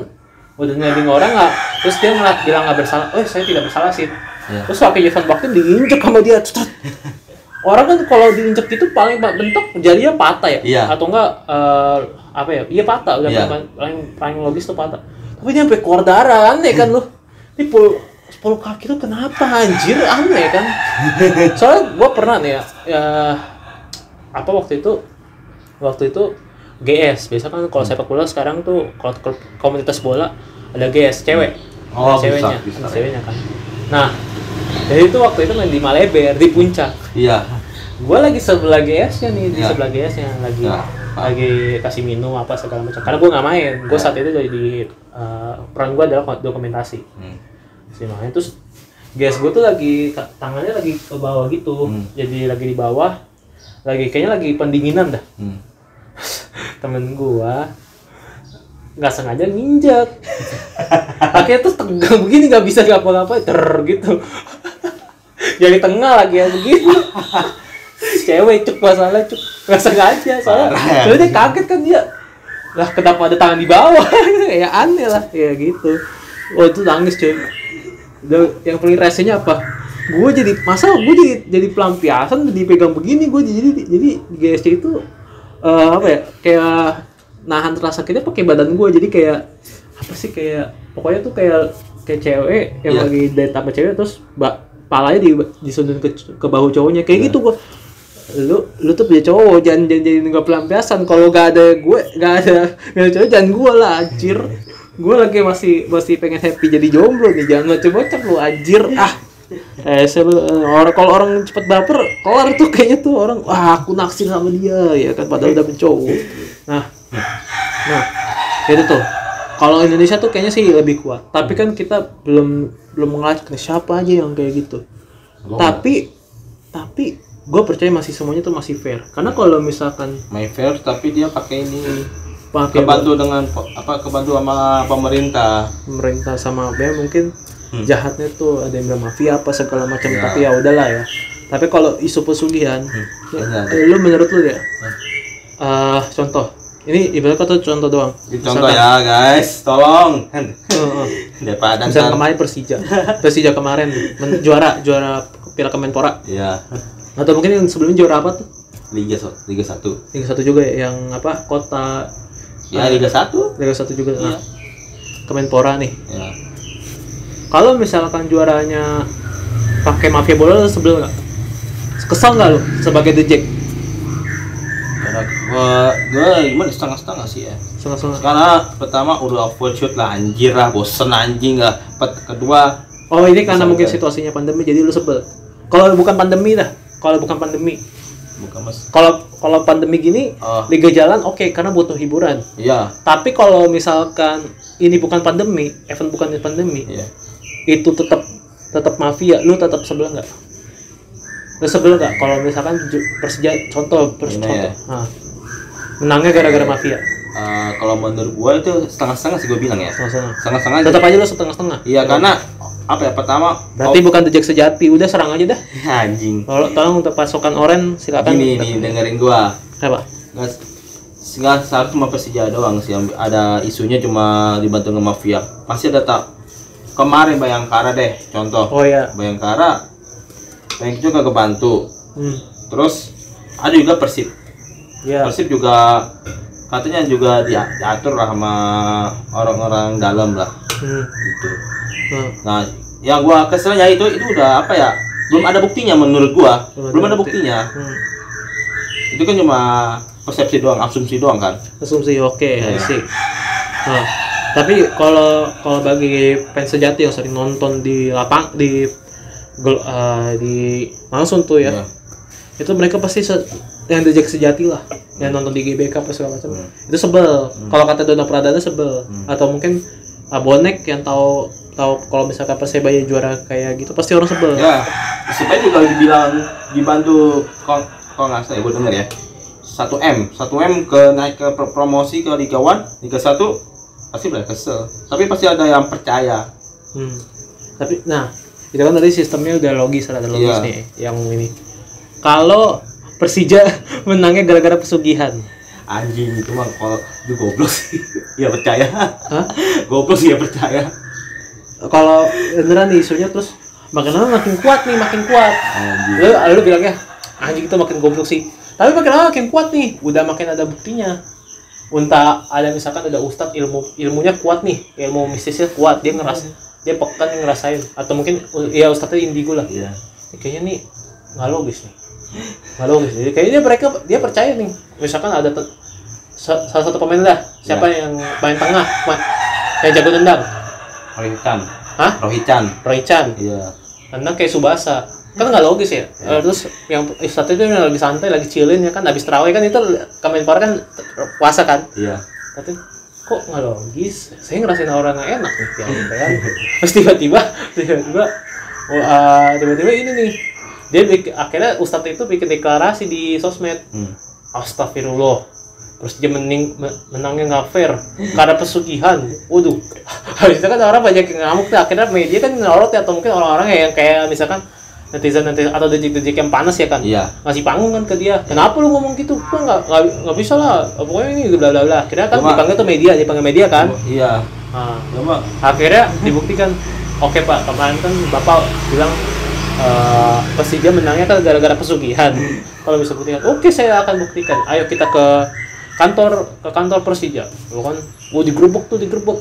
udah nyeliding orang nggak terus dia ngeliat bilang nggak bersalah oh saya tidak bersalah sih Iya. terus pakai Ivan Baktin diinjek sama dia orang kan kalau diinjek itu paling bentuk jarinya patah ya Iya. atau enggak eh, apa ya iya patah udah Iya. paling, paling logis tuh patah tapi ini sampai keluar darah aneh kan lu ini pul 10 kaki tuh kenapa anjir aneh kan soalnya gua pernah nih ya, ya apa waktu itu waktu itu GS biasa kan kalau sepak bola sekarang tuh kalau komunitas bola ada GS cewek Oh, bisa, ceweknya bisa. ada ceweknya kan nah jadi itu waktu itu main di Maleber di puncak Iya. gue lagi sebelah GS nya nih di Ya. sebelah GS nya lagi Ya. lagi kasih minum apa segala macam karena gue nggak main gue Ya. saat itu jadi uh, peran gue adalah dokumentasi Hmm. Si main terus GS gue tuh lagi ta- tangannya lagi ke bawah gitu. Hmm. jadi lagi di bawah. Lagi kayaknya lagi pendinginan dah. Hmm. temen gua nggak sengaja nginjek akhirnya tuh tegang. Begini nggak bisa ngapa-ngapain ter gitu. Jadi tengah lagi ya begitu. Cewek cuk masalah cuk. Nggak sengaja soalnya ya. soalnya dia kaget kan dia. Lah kenapa ada tangan di bawah? Ya aneh lah. Ya gitu. Oh itu nangis cuy yang paling resenya apa? Gue jadi masa gue jadi jadi pelampiasan dipegang begini gue jadi jadi di GSC itu eh, apa ya kayak nahan rasa sakitnya pakai badan gue jadi kayak apa sih kayak pokoknya tuh kayak kayak cewek yang Iya. lagi date sama cewek terus ba, palanya di disundun ke ke bahu cowoknya. Kayak gitu gue lu lu tuh punya cowok jangan jangan jadi nggak pelampiasan. Kalau gak ada gue gak ada gak ada cowok jangan gue lah anjir gue lagi masih masih pengen happy jadi jomblo nih jangan macam-macam lu anjir. Ah. Eh saya orang kalau orang cepet baper kelar tuh kayaknya tuh orang. Wah aku naksir sama dia ya kan padahal udah mencowok. Nah. Nah itu tuh. Kalau Indonesia tuh kayaknya sih lebih kuat. Tapi kan kita belum belum ngelacak nih siapa aja yang kayak gitu. Tapi tapi gue percaya masih semuanya tuh masih fair. Karena kalau misalkan My fair tapi dia pakai ini pakai kebantu dengan apa kebantu sama pemerintah. pemerintah sama ya mungkin Hmm. jahatnya tuh ada yang bilang mafia apa segala macam Ya. tapi ya udahlah ya tapi kalau isu pesugihan ya, benar. eh, lu menurut lu ya eh contoh ini ibarat kata contoh doang contoh ya guys, tolong. Daripada misalnya ntar- kemarin Persija Persija kemarin men- juara juara Piala Kemenpora Iya. atau mungkin yang sebelumnya juara apa tuh Liga Liga 1. Liga satu juga ya yang apa kota Ya Liga 1. Liga satu juga Iya. nah, Kemenpora nih Ya. kalau misalkan juaranya pakai mafia bola lu sebel nggak kesel nggak lu sebagai the jack Karena gua gua gimana setengah-setengah sih ya. setengah-setengah Karena pertama udah overshoot lah anjir lah, bosen anjing lah. Pet- Kedua oh ini karena mungkin situasinya pandemi jadi lu sebel kalau bukan pandemi dah kalau bukan pandemi bukan mas. kalau kalau pandemi gini Oh, liga jalan oke karena butuh hiburan. Iya, tapi kalau misalkan ini bukan pandemi event bukan pandemi iya. itu tetap tetap mafia. Lu tetap sebel nggak? Lu sebel nggak? Kalau misalkan Persija contoh pers contoh. ya. Nah, menangnya gara-gara mafia. Eh, kalau menurut gua itu setengah-setengah sih gua bilang ya. setengah-setengah. Setengah-setengah tetap aja lu setengah-setengah? Iya karena apa ya pertama berarti bukan The Jack sejati udah serang aja dah oh, anjing. kalau tolong untuk pasukan oren silakan Gini nih dengerin gua. apa Nggak nggak seharusnya cuma Persija doang sih ada isunya cuma dibantu sama mafia. Pasti ada tak kemarin Bayangkara deh contoh. oh ya Bayangkara Bayangkara juga kebantu. hmm. Terus ada juga Persib. ya Persib juga katanya juga dia- diatur lah sama orang-orang dalam lah hmm. gitu. Hmm. Nah, yang gua keselnya itu itu udah apa ya? Belum ada buktinya menurut gua. Belum ada Belum ada bukti. buktinya. Hmm. Itu kan cuma persepsi doang, asumsi doang kan. asumsi oke Iya. sih nah, tapi kalau kalau bagi fans sejati yang sering nonton di lapang di eh, di langsung tuh ya Iya. itu mereka pasti se- yang The Jack sejati lah yang nonton di GBK apa segala macam Hmm. itu sebel kalau kata Dona Pradana sebel Hmm. atau mungkin ah, bonek yang tahu tahu kalau misalkan Persebaya juara kayak gitu pasti orang sebel Ya, supaya juga dibilang dibantu kok kok nggak salah ya, gua denger ya. 1 M, 1 M ke naik ke pro- promosi ke Liga 1, Liga 1 pasti udah kesel. Tapi pasti ada yang percaya. Hmm. Tapi nah, itu kan tadi sistemnya udah logis ada logis Iya. nih yang ini. Kalau Persija menangnya gara-gara pesugihan. Anjing itu mah kalau itu goblok sih. ya percaya. Hah? goblok sih ya percaya. Kalau beneran nih isunya terus makin lama makin kuat nih, makin kuat. Anjing. Lu lu bilangnya anjing itu makin goblok sih. Tapi makin lama makin kuat nih udah makin ada buktinya. Unta ada misalkan ada ustadz ilmu ilmunya kuat nih ilmu mistisnya kuat dia ngeras dia pekan ngerasain. Atau mungkin ya ustadznya indigo lah. Iya. Ini kayaknya nih nggak logis nih. Nggak logis jadi kayaknya mereka dia percaya nih. Misalkan ada salah satu pemain lah. Siapa yang main tengah ma- yang jago tendang Rohichan. Hah? Rohichan. Roy Chan Iya. tendang kayak Subasa kan nggak logis ya Eh, terus yang Ustadz itu lagi santai lagi chillin ya kan habis terawih kan itu Kemenpora kan puasa kan Iya. tapi kok nggak logis saya ngerasain orang nggak enak nih yang kan terus tiba-tiba tiba-tiba oh, ah, tiba-tiba ini nih dia akhirnya ustadz itu bikin deklarasi di sosmed Hmm. astagfirullah terus dia mening, me- menangnya nggak fair. Karena pesugihan. Waduh. Habis itu kan orang banyak yang ngamuk tuh. Akhirnya media kan nyorot ya atau mungkin orang-orang yang kayak misalkan netizen netizen atau dejik-dejik yang panas ya kan? Iya. ngasih panggung kan ke dia. Kenapa lu ngomong gitu? Gua nggak nggak bisa lah. Pokoknya ini bla bla bla. Akhirnya kan Cuma- dipanggil tuh media dipanggil media kan? Iya. nah, akhirnya dibuktikan. Oke pak. Kemarin kan bapak bilang eh Persija menangnya kan gara-gara pesugihan. Kalau bisa buktikan. Oke saya akan buktikan. Ayo kita ke kantor ke kantor Persija lu kan gua digerebek tuh digerebek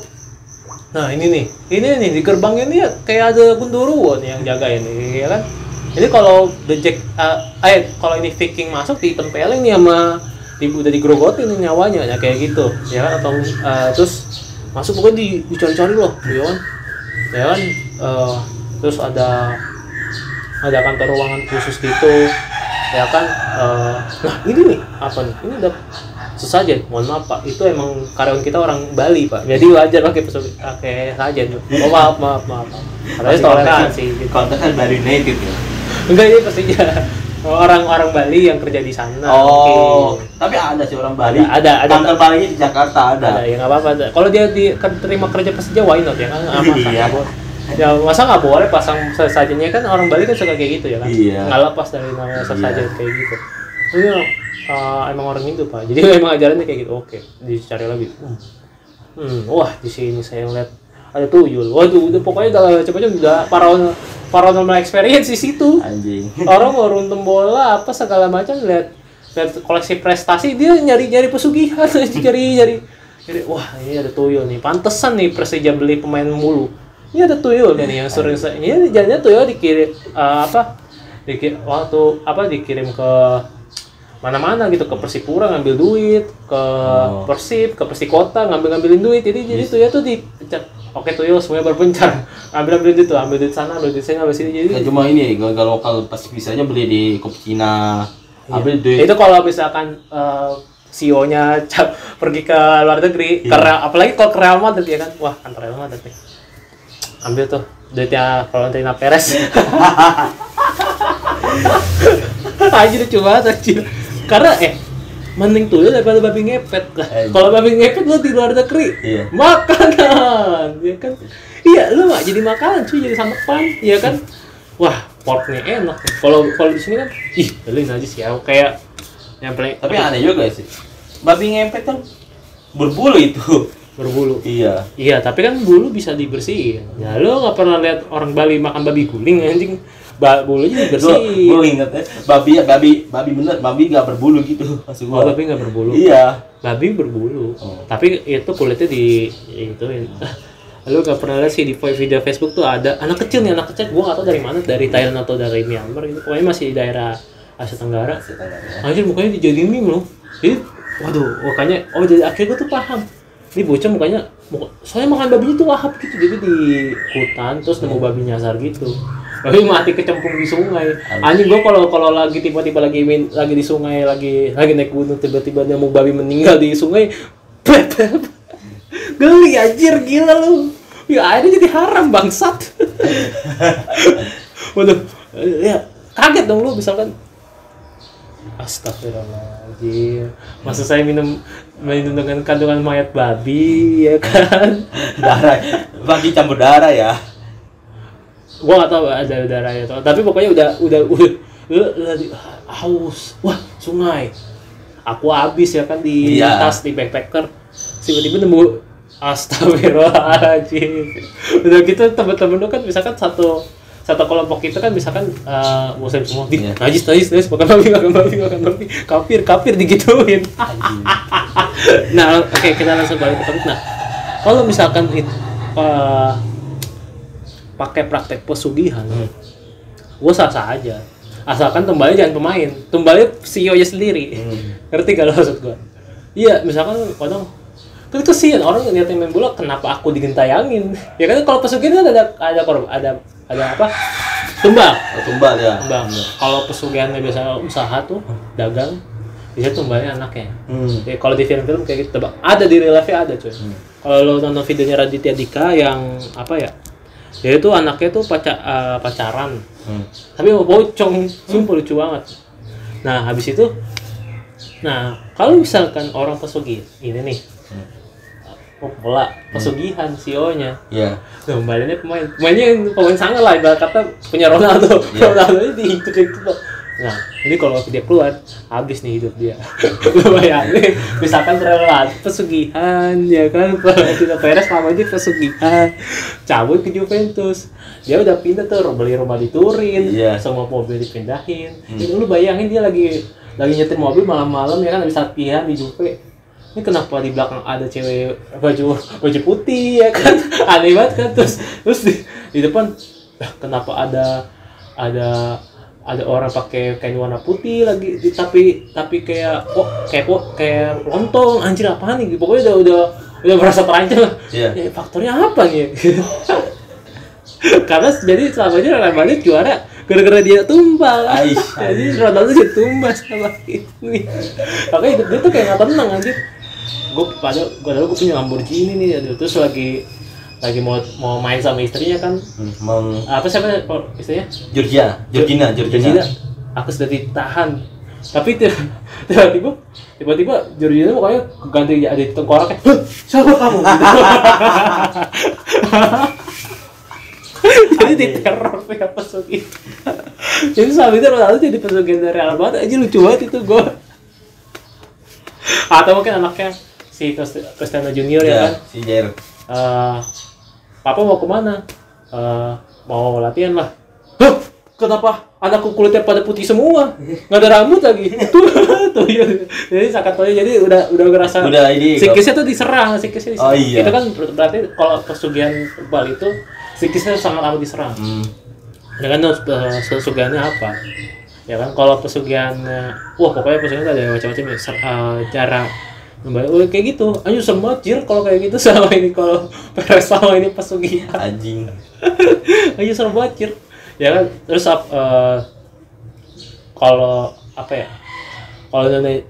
nah ini nih. Ini nih di gerbang ini ya kayak ada gundurwo nih yang jaga ini ya kan? Ini kalau the jack eh eh, kalau ini Viking masuk ditempelin nih sama di, udah digerogotin nih nyawanya ya kayak gitu ya kan? Atau eh, terus masuk pokoknya di, dicari-cari loh ya kan? Ya kan? Eh, terus ada ada kantor ruangan khusus gitu ya kan? Eh, nah ini nih apa nih? Ini udah sesajen mohon maaf pak itu emang karyawan kita orang Bali pak jadi wajar pakai pesu- pakai sajen oh maaf maaf maaf maaf. katanya toleransi gitu. Konten kan dari United ya. enggak ini pastinya orang-orang Bali yang kerja di sana Oh, mungkin. tapi ada sih orang Bali. Ada, ada. Kantor Balinya di Jakarta ada. ada ya nggak apa-apa kalau dia di kan terima kerja Persija why not ya kan nggak masalah Iya. Bo- ya masa nggak boleh pasang sesajennya kan orang Bali kan suka kayak gitu ya kan Iya. nggak lepas dari namanya sesajen Iya. kayak gitu ini uh, emang orang Hindu pak jadi emang ajarannya kayak gitu oke dicari lagi hmm. Hmm, wah di sini saya ngeliat ada tuyul waduh udah pokoknya udah cepetnya udah paranormal paranormal experience di situ Anjing. orang mau runtem bola apa segala macam lihat lihat koleksi prestasi dia nyari nyari pesugihan nyari nyari nyari wah ini ada tuyul nih pantesan nih Persija beli pemain mulu ini ada tuyul kan nih yang sering ini jadinya tuyul dikirim eh, apa dikirim waktu apa dikirim ke mana-mana gitu ke Persipura ngambil duit ke Oh. Persib ke Persikota ngambil ngambilin duit jadi jadi tuyul tuh di oke tuyul semuanya berpencar ambil ambil duit tuh ambil duit sana ambil duit sana ambil sini jadi Ya cuma ini gak lokal pas bisanya beli di kopi Cina. Iya. Ambil duit. Itu kalau misalkan eh, CEO-nya cap- pergi ke luar negeri, Iya. ke Real- apalagi kalau ke Real Madrid ya kan, wah kantor Real Madrid nih. Ambil tuh duitnya Valentina Perez. anjir lucu banget anjir. Karena eh mending tuyul daripada babi ngepet. Eh. Kalau babi ngepet lu di luar negeri, Iya. makanan, ya kan? Iya, lu nggak jadi makanan cuy, jadi santepan, ya kan? Wah, porknya enak. Kalau kalau di sini kan, ih, lu aja sih ya, kayak yang paling Tapi aneh juga sih. Babi ngepet kan berbulu itu. berbulu. iya. Iya, tapi kan bulu bisa dibersihin. Ya lu nggak pernah lihat orang Bali makan babi guling anjing. Ba bulunya Gue dibersihin. gue inget ya, babi babi babi bener, babi nggak berbulu gitu maksud Oh, gua. babi nggak berbulu. Iya. Babi berbulu. Oh. Tapi itu kulitnya di itu Lu gak pernah lihat sih di video Facebook tuh ada anak kecil nih anak kecil gua gak tahu dari mana dari Thailand atau dari Myanmar gitu pokoknya masih di daerah Asia Tenggara anjir mukanya dijadiin meme loh jadi waduh makanya oh jadi akhirnya gue tuh paham ini bocah mukanya muka, soalnya makan babinya tuh lahap gitu jadi di hutan terus nemu babi nyasar gitu babi mati kecemplung di sungai. Anjing. Gue kalau kalau lagi tiba-tiba lagi min, lagi di sungai lagi lagi naik gunung tiba-tiba nemu babi meninggal di sungai geli anjir gila lu. Ya akhirnya jadi haram bangsat. Waduh ya kaget dong lu misalkan. Astagfirullahaladzim. Masa saya minum minum dengan kandungan mayat babi ya kan? Darah. Bagi campur darah ya. Gua gak tahu ada darahnya atau tapi pokoknya udah udah udah, udah di- haus. Wah sungai. Aku habis ya kan di Iya. tas di backpacker. Tiba-tiba nemu Astagfirullahaladzim. Udah gitu temen-temen lu kan misalkan satu satu kelompok itu kan misalkan eh, muslim semua. Di Iya. najis najis najis. Makan babi makan babi makan babi. Kafir kafir digituin. Nah oke kita langsung balik ke topik nah kalau misalkan it, eh, pakai praktek pesugihan. Hmm. gue sah sah aja. Asalkan tumbalnya jangan pemain. Tumbalnya CEO nya sendiri. Hmm. ngerti gak lo maksud gue iya misalkan kadang kan kesian orang ngeliatin main bola kenapa aku digentayangin? Ya kan kalau pesugihan kan ada ada korban ada ada apa? Tumbal. Oh, tumbal ya. tumbal. Kalau pesugihannya biasa usaha tuh dagang biasanya tumbalnya anaknya. Hmm. Ya, kalau di film-film kayak gitu tebak. Ada di real life ada cuy. Kalau lo nonton videonya Raditya Dika yang apa ya dia itu anaknya tuh paca, eh, pacaran. Hmm. tapi mau pocong sumpah lucu banget. Nah habis itu nah kalau misalkan orang pesugihan ini nih. Oh, bola pesugihan CEO nya Iya. Nah, kembaliannya pemain. Pemainnya pemain sangat lah ibarat kata punya Ronaldo. Iya. Ronaldo diinjek itu loh nah ini kalau dia keluar habis nih hidup dia. Bayangin misalkan terlalu pesugihan ya kan? Tidak Perez selama ini pesugihan. Cabut ke Juventus. Dia udah pindah tuh beli rumah di Turin Iya. semua mobil dipindahin. Jadi lu bayangin dia lagi lagi nyetir mobil malam-malam ya kan? Habis latihan di Juve. Ini kenapa di belakang ada cewek baju baju putih ya kan? Aneh banget kan? Terus terus di, di depan "Lah, kenapa ada ada ada orang pakai kain warna putih lagi tapi tapi kayak kok kayak kok kayak lontong. Anjir apaan nih? Pokoknya udah udah udah merasa terancam. Iya. ya, faktornya apa nih? Karena jadi selama ini Real Madrid juara gara-gara dia tumbal. Aish, jadi Ronaldo dia tumbal sama ini. Makanya hidup dia tuh kayak nggak tenang anjir. Gue pada gue dulu gue punya Lamborghini nih aduh, terus lagi lagi mau mau main sama istrinya kan? Hmm. Meng apa siapa istrinya? Georgia, Georgina, Georgina. Georgina. Aku sudah ditahan. Tapi tiba- tiba-tiba tiba-tiba Georgina pokoknya ganti ada di tengkoraknya "Hah, siapa kamu? Jadi diteror ya pesugihan jadi sampai itu Ronaldo jadi pesugihan dari Madrid aja lucu banget itu gue atau mungkin anaknya si Cristi- Cristiano Junior ya kan? Ya, si Jair. Eh, papa mau ke mana? Eh, mau latihan lah. Hah? Kenapa anakku kulitnya pada putih semua? Nggak ada rambut lagi. Tuh, tuh ya. Jadi sakatonya jadi udah udah ngerasa Udah ini, psikisnya tuh diserang, psikisnya diserang. Oh, iya. Itu kan ber- berarti kalau pesugihan kebal itu psikisnya sangat amat diserang. Hmm. Ya kan eh, pesugihannya apa? Ya kan kalau pesugihan wah pokoknya pesugihan ada macam-macam ya. Eh, cara membayar oh, kayak gitu. Ayo semua jir kalau kayak gitu sama ini kalau Perez sama ini pesugihan. Anjing. Ayo serem banget jir. Ya kan terus eh, kalau apa ya? Kalau Indonesia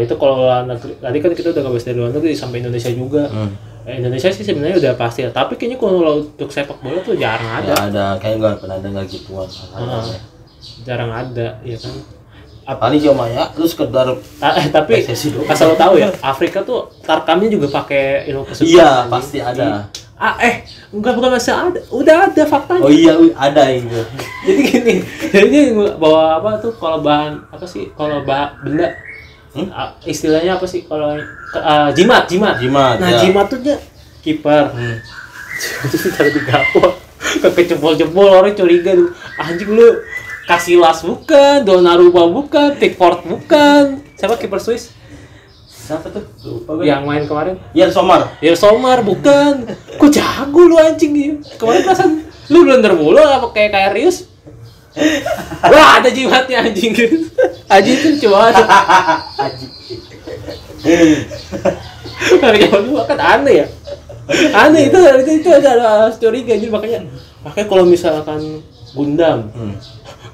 itu kalau luar negeri tadi kan kita udah ngebahas dari luar negeri sampai Indonesia juga. Hmm. Eh, Indonesia sih sebenarnya udah pasti ya. Tapi kayaknya kalau untuk sepak bola tuh jarang ada. Ya ada kayak nggak pernah dengar gituan. Heeh. jarang ada ya kan Ap- Paling cuma ya, lu sekedar Ta- eh, tapi asal lo tahu ya Afrika tuh tarkamnya juga pakai ilmu Iya, pesugihan pasti ada. ah eh enggak bukan masih ada udah ada faktanya Oh iya, ada itu. jadi gini jadi bawa apa tuh kalau bahan apa sih kalau bah benda Hmm? ah, istilahnya apa sih kalau ah, jimat jimat Jimat, nah ya. jimat tuh dia kiper Hmm. itu taruh di gawang kekejebol-jebol orang curiga tuh anjing lu kasih las bukan Donnarumma bukan Pickford bukan. Siapa kiper Swiss? Siapa tuh? Lupa gue. yang main kemarin? Ian Somar. Ya Somar bukan. Kok jago lu anjing ya kemarin perasaan lu blunder mulu apa kayak kayak Rius. Wah ada jimatnya anjing. Anjing itu cuma ada. Dari zaman dulu kan aneh ya. Aneh itu itu itu ada ada curiga jadi makanya makanya kalau misalkan Gundam Hmm.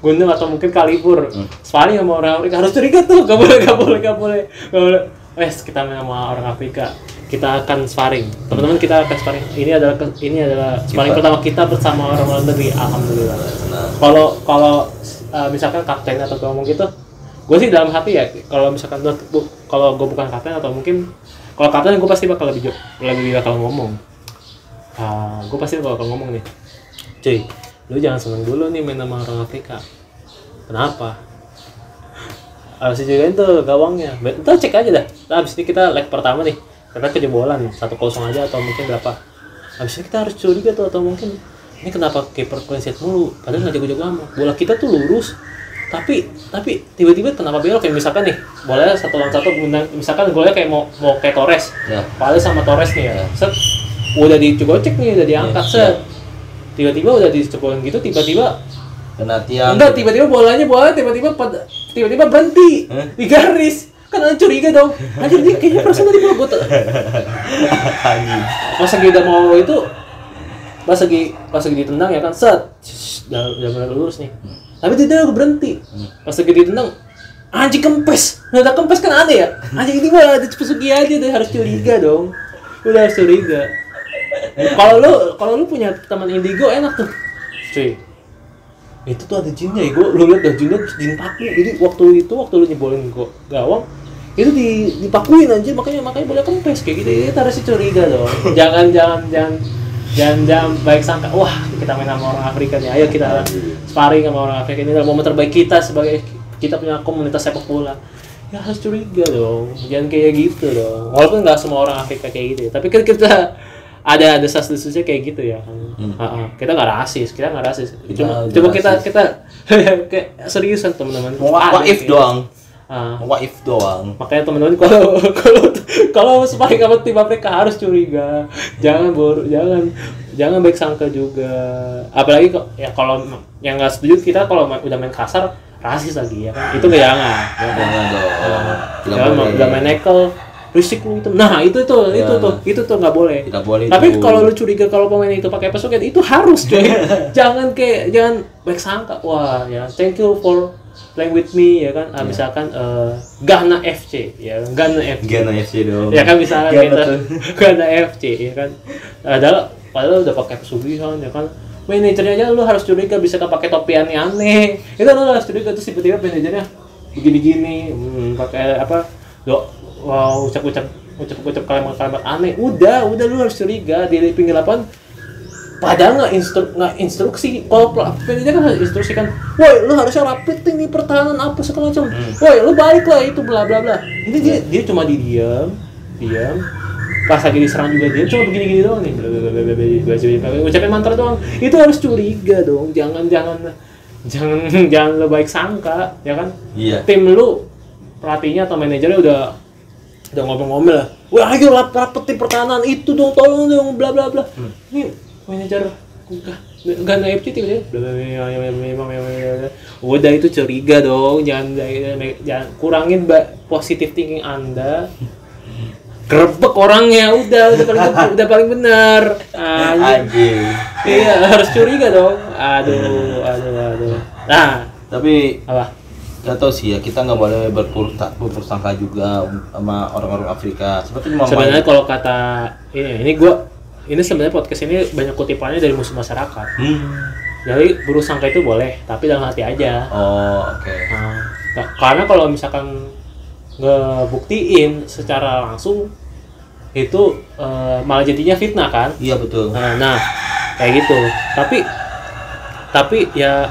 Gundam atau mungkin Kalibur. Hmm. sparring sama orang Afrika. Harus curiga tuh. Gak boleh gak boleh gak boleh. Gak boleh. Wes kita main sama orang Afrika. Kita akan sparring. Teman-teman kita akan sparring. Ini adalah ini adalah sparring Kita. pertama kita bersama orang luar negeri. Alhamdulillah. Kalau kalau uh, misalkan kapten atau ngomong gitu gue sih dalam hati ya kalau misalkan kalau gue bukan kapten atau mungkin kalau kapten gue pasti bakal lebih lebih bakal ngomong. Ah, gue pasti bakal ngomong nih. Cuy lu jangan seneng dulu nih main sama orang Afrika. Kenapa? Harus dijagain tuh gawangnya. Ntar cek aja dah. Nah, habis ini kita leg pertama nih. Kita kejebolan satu kosong aja atau mungkin berapa. Habis ini kita harus curiga tuh atau mungkin ini kenapa kiper sheet mulu? Padahal nggak jago-jago amat. Bola kita tuh lurus. Tapi tapi tiba-tiba kenapa belok kayak misalkan nih bolanya satu lawan satu misalkan golnya kayak mau mau kayak Torres. Ya. Pales sama Torres nih ya. Ya. set. Udah nih udah diangkat. Ya, set tiba-tiba udah dicekokin gitu tiba-tiba Kena tiang. enggak tiba-tiba bolanya bola tiba-tiba tiba-tiba berhenti Hah? di garis. Kan ada curiga dong. Anjir dia kayaknya perasaan tadi bola gue pas lagi udah mau itu pas lagi pas lagi ditendang ya kan set. Udah udah mulai lurus nih. Tapi dia udah berhenti. Pas lagi ditendang anjing kempes. Udah kempes kan aneh ya? Anjing ini mah ada pesugi aja udah harus curiga dong. Udah harus curiga kalau lu kalau lu punya teman indigo enak tuh. Cuy. Itu tuh ada jinnya ya gue lu lihat dah jinnya jin paku jadi waktu itu waktu lu nyebolin gua gawang itu di dipakuin aja makanya makanya boleh kempes kayak gitu. Itu harus curiga dong. Jangan jangan jangan jangan jangan baik sangka. Wah kita main sama orang Afrika nih. Ayo kita sparring sama orang Afrika. Ini adalah momen terbaik kita sebagai kita punya komunitas sepak bola. Ya harus curiga dong. Jangan kayak gitu dong. Walaupun nggak semua orang Afrika kayak gitu ya tapi kan kita ada ada sas desusnya kayak gitu ya. Ha-ha. kita nggak rasis kita nggak rasis. Cuma udah cuma kita kita kayak seriusan teman-teman. What, if kayak- doang? Ah. What if doang? makanya teman-teman kalau kalau kalau sparring sama tim Afrika harus curiga. Jangan bor jangan jangan baik sangka juga. Apalagi kok ya kalau yang nggak setuju kita kalau ma- udah main kasar rasis lagi ya kan? Itu nggak jangan? Jangan dong. Jangan udah main nekel risik lu itu. Nah itu itu Ya. itu tuh itu tuh nggak boleh. Tidak boleh tapi kalau lu curiga kalau pemain itu pakai pesugihan itu harus cuy. Jangan kayak jangan baik sangka. Wah ya thank you for playing with me ya kan. Ah, misalkan eh, Ghana FC ya Ghana FC Gana FC dong. ya kan misalkan Ghana kita tuh. Ghana FC ya kan. Adalah padahal udah pakai pesugihan ya kan. Manajernya aja lu harus curiga bisa pakai topi aneh-aneh itu lu harus curiga terus tiba-tiba manajernya begini-gini hmm, pakai apa do wow, ucap-ucap ucap-ucap kalimat-kalimat aneh. Udah udah lu harus curiga. Di pinggir lapangan padahal nggak instru nggak instruksi. Kalau pelatihnya kan harus instruksi kan woi lu harusnya rapitin ini pertahanan apa segala macam. Hmm. woi lu balik lah itu bla bla bla. Ini dia hmm. dia cuma di diam. Diam pas lagi diserang juga dia cuma begini gini doang nih. Bla bla bla bla bla ucapin mantra doang. Itu harus curiga dong. Jangan jangan jangan jangan lo baik sangka ya kan? Iya. tim lu pelatihnya atau manajernya udah udah ngomel-ngomel. Lah wah ayo rap rapetin pertahanan itu dong tolong dong bla bla bla. Ini hmm. ini manajer enggak enggak naik tiba-tiba udah itu curiga dong. Jangan jangan kurangin positif thinking anda. Gerbek orangnya. Udah udah paling udah paling benar. Anjing. Iya harus curiga dong. Aduh aduh aduh. Nah. Tapi apa? Nggak tahu sih ya kita nggak boleh berpurta berprasangka juga sama orang-orang Afrika. Seperti sebenarnya kalau kata ini ini gua ini sebenarnya podcast ini banyak kutipannya dari musuh masyarakat Hmm. jadi berusaha itu boleh tapi dalam hati aja Oh oke. Nah, ka- karena kalau misalkan ngebuktiin secara langsung itu eh, malah jadinya fitnah kan Iya betul. nah, nah kayak gitu tapi tapi ya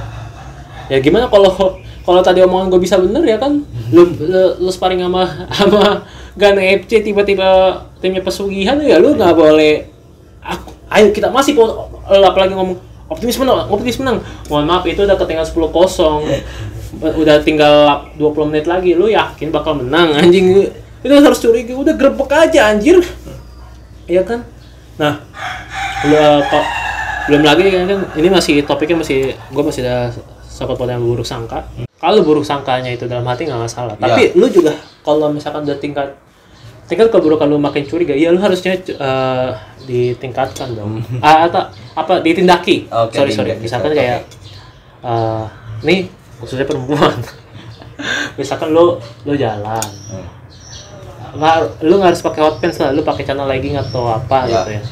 ya gimana kalau kalau tadi omongan gue bisa bener ya kan lu lu, lu sparring sama sama Ghana FC tiba-tiba timnya pesugihan ya? Lu nggak boleh. Aku, ayo kita masih apalagi ngomong optimis menang optimis menang. Mohon maaf itu udah ketinggalan 10 kosong. Udah tinggal 20 menit lagi lu yakin bakal menang anjing? Itu harus curiga udah grebek aja anjir. Iya kan nah udah kok belum lagi kan kan ini masih topiknya masih gue masih ada sahabat yang buruk sangka. Kalau buruk sangkanya itu dalam hati nggak masalah. Tapi lu juga kalau misalkan udah tingkat tingkat keburukan lu makin curiga ya lu harusnya eh, ditingkatkan dong. Ah, atau apa ditindaki. Oke, sorry sorry. misalkan oke. kayak eh, nih khususnya perempuan. Misalkan lu lu jalan. Hmm. nggak lu nggak harus pakai hot pants lah lu pakai celana legging atau apa Ya. gitu ya.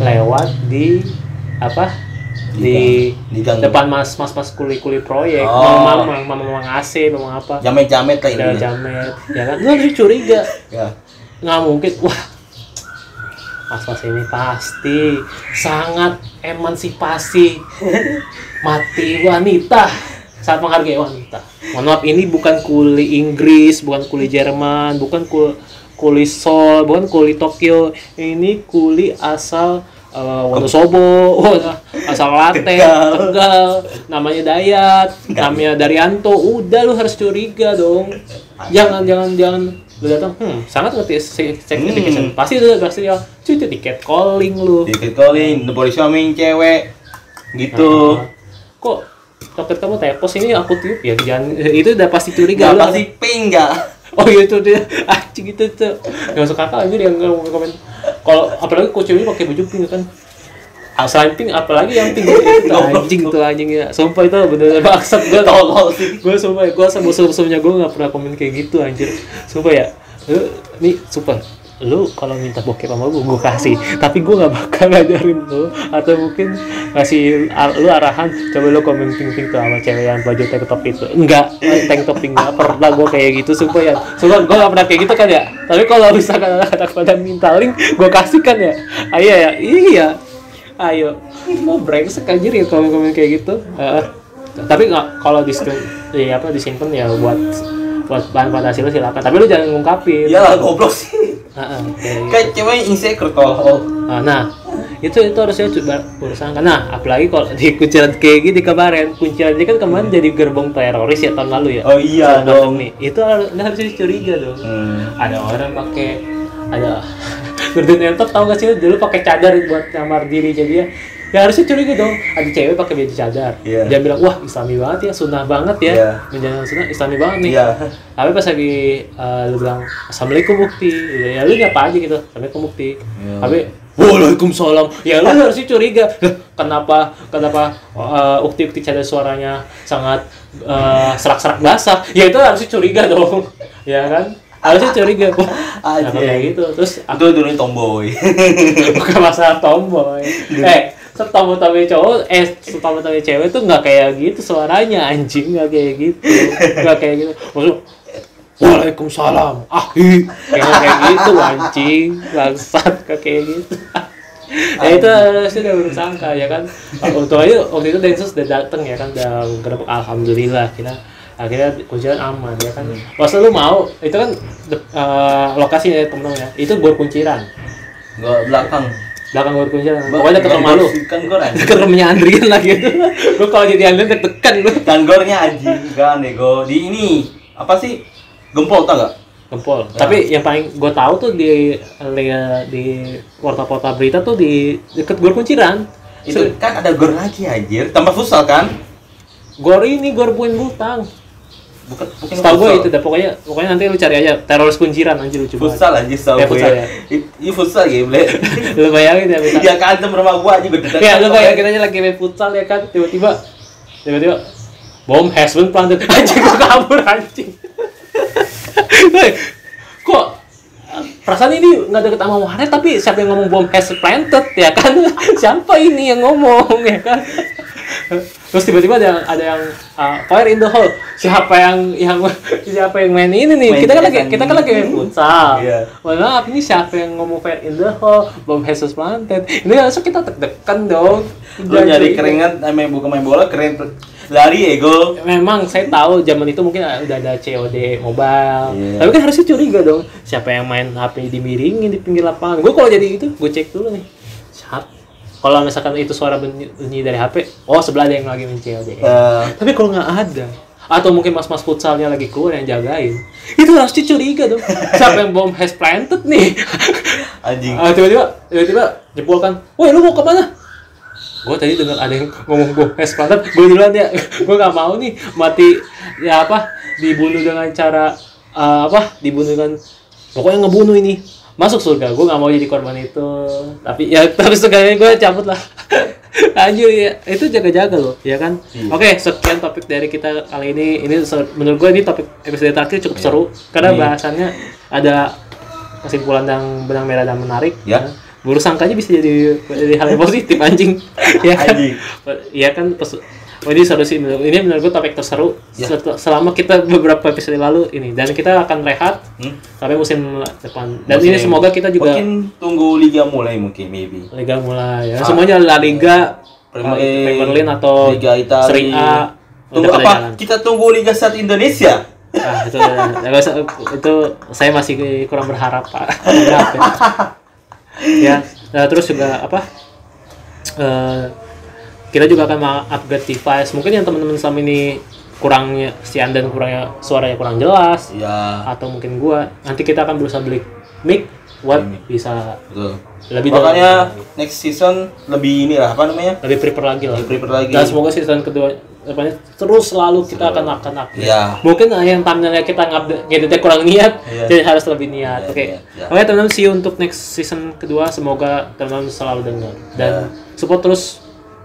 Lewat di apa Di di, gang- depan mas mas mas kuli kuli proyek Oh. mama mama mama mama AC mama apa. Jamet-jamet lah Udah ini. jamet ya kan? Lu harus curiga. Ya. nggak mungkin. Wah. Mas mas ini pasti sangat emansipasi. Mati wanita. Saat menghargai wanita. Mohon maaf ini bukan kuli Inggris bukan kuli Jerman bukan kuli kuli Seoul bukan kuli Tokyo. Ini kuli asal uh, Wonosobo asal latte Tegal. tegal namanya Dayat namanya Daryanto udah lu harus curiga dong jangan jangan jangan lu datang hmm sangat ngerti se- sex Hmm. pasti lu pasti ya cuy itu tiket calling lu Dikit calling, boleh suami cewek gitu. Ah. kok topik kamu tepos ini aku tiup ya jangan itu udah pasti curiga lu. pasti pink gak? Oh iya itu dia anjing itu tuh. Gak masuk akal aja dia nggak komen. Kalau apalagi kucingnya pakai baju pink kan. Ah, selain pink apalagi yang pink itu? Anjing tuh anjing ya. Sumpah itu bener-bener bangsat. Gue Tolol sih. gue sumpah gue sebelum-sebelumnya gue nggak pernah komen kayak gitu anjir. Sumpah ya. Lu nih sumpah. Lu kalau minta bokep sama gue gue kasih. Tapi gue nggak bakal ngajarin lu. Atau mungkin ngasih lu arahan coba lu komen pink pink tuh sama cewek yang baju tank top itu. Enggak tank top pink nggak pernah gue kayak gitu sumpah ya. Sumpah gue nggak pernah kayak gitu kan ya. Tapi kalau misalkan anak pada minta link gue kasih kan ya. Ayo ya iya ayo mau brengsek anjir ya komen komen kayak gitu Heeh tapi nggak kalau di di apa disimpan ya buat buat bahan fantasi lu silakan tapi lu jangan ngungkapin Iyalah goblok sih. Heeh, kayak gitu. Kayak cewek insecure tolol. Nah, nah itu itu harusnya coba urusan nah apalagi kalau di kunciran kayak gini kemarin kunciran kan kemarin jadi gerbong teroris ya tahun lalu ya Oh iya dong. pandemi. itu harus harusnya curiga dong Hmm. ada orang pakai ada Nurdin Entot tau gak sih lu dulu pakai cadar buat nyamar diri jadi ya ya harusnya curiga dong ada cewek pakai baju cadar Iya. dia bilang wah islami banget ya sunnah banget ya Iya. menjalankan sunnah islami banget nih Iya. tapi pas lagi eh, lu bilang assalamualaikum bukti ya lu nyapa aja gitu assalamualaikum bukti Iya. tapi Waalaikumsalam. Ya lu harusnya curiga. Kenapa kenapa uh, ukti-ukti cadar suaranya sangat eh, serak-serak basah? Ya itu harusnya curiga dong. ya kan? Harusnya curiga. Wah, Anjing. kenapa kayak gitu. Terus Itu dulu tomboy. bukan masalah tomboy. eh, setomboy tomboy cowok, eh setomboy tomboy cewek tuh nggak kayak gitu suaranya anjing nggak kayak gitu, nggak kayak gitu. Maksud, Waalaikumsalam. Ah, kayak kayak gitu anjing, bangsat kayak kayak gitu. ya itu harusnya udah bersangka ya kan. Untuk aja waktu itu Densus udah dateng ya kan, udah gerbek alhamdulillah kita akhirnya kuncian aman ya kan. Masa lu mau itu kan eh, lokasi ya temen-temen ya. Itu gor kunciran. Gak belakang. belakang gor kunciran. Pokoknya deket rumah lu. Kan gor anjing. Deket rumahnya Andrian lah gitu. Lu kalau jadi Andrian deg-degan lu. Kan gornya anjing. Gak nego. Di ini apa sih? Gempol tau gak? Gempol. Tapi yang paling gue tahu tuh di di portal-portal berita tuh di deket gor kunciran. Itu kan ada gor lagi anjir. Tambah futsal kan? Gor ini gor Buin Butang. Bukan bukan Setahu gue itu dah pokoknya pokoknya nanti lu cari aja teroris kunciran anjir lucu banget. Futsal anjir tau Ya, gue. futsal ya. Ini futsal ya, ble. lu bayangin ya bisa. Ya kan rumah gua aja gede. Ya lu bayangin aja lagi main futsal ya kan tiba-tiba tiba-tiba bom has been planted anjing gua kabur anjing. Kok perasaan ini nggak deket sama warnet tapi siapa yang ngomong bom has planted ya kan siapa ini yang ngomong ya kan terus tiba-tiba ada yang ada yang uh, fire in the hole siapa yang yang siapa yang main ini nih Main kita kan lagi tekan. kita kan lagi main futsal mohon maaf ini siapa yang ngomong fire in the hole bom been planted ini langsung kita deg-degan dong Lu nyari keringat eh, main bukan main bola keren lari ego. Memang saya tahu zaman itu mungkin udah ada COD mobile. Iya. Tapi kan harusnya curiga dong. Siapa yang main HP dimiringin di pinggir lapangan? Gue kalau jadi itu, gue cek dulu nih. Kalau misalkan itu suara bunyi, dari HP, oh sebelah ada yang lagi main COD. Eh, Tapi kalau nggak ada, atau mungkin mas-mas futsalnya lagi keluar yang jagain, itu harusnya curiga dong. Siapa yang bom has planted nih? anjing. Ah, tiba-tiba, tiba-tiba jebol kan, woi lu mau ke mana? Gue tadi dengar ada yang ngomong gue has planted, gue duluan ya, gue nggak mau nih mati ya apa dibunuh dengan cara eh, apa dibunuh dengan pokoknya ngebunuh ini masuk surga gue nggak mau jadi korban itu. Tapi ya tapi sekali gue cabut lah. Anjir ya. Itu jaga-jaga loh ya kan? Iya. oke sekian topik dari kita kali ini. Ini menurut gue ini topik episode terakhir cukup seru. Karena Iya. bahasannya ada kesimpulan yang benang merah dan menarik Ya. Buru sangkanya bisa jadi jadi hal yang positif anjing. Ya kan? Anjing. ya kan? Pes- oh, ini seru sih menurut- ini menurut gue topik terseru Ya. Set- selama kita beberapa episode lalu ini dan kita akan rehat Hmm? sampai musim depan dan Musim- ini semoga kita juga mungkin tunggu liga mulai mungkin maybe. liga mulai ya Ah. semuanya La Liga Premier eh, Premier League atau Liga Italia. Serie A Tunggu apa? jalan. Kita tunggu Liga Satu Indonesia. Ah, itu, usah- itu saya masih kurang berharap pak. Maaf ya. ya, nah, terus juga apa? eh, kita juga akan upgrade device mungkin yang teman-teman selama ini kurangnya si dan kurangnya suaranya kurang jelas Iya. atau mungkin gua nanti kita akan berusaha beli mic buat Beli bisa Betul. lebih Makanya next season lebih ini lah apa namanya? lebih prepare lagi lah Lebih prepare lagi. dan semoga season kedua depannya terus selalu kita akan akan update Iya. mungkin yang thumbnailnya kita ngeditnya kurang niat Iya. jadi harus lebih niat Iya, oke iya, iya. oke teman-teman see you untuk next season kedua semoga teman-teman selalu dengar dan Iya. support terus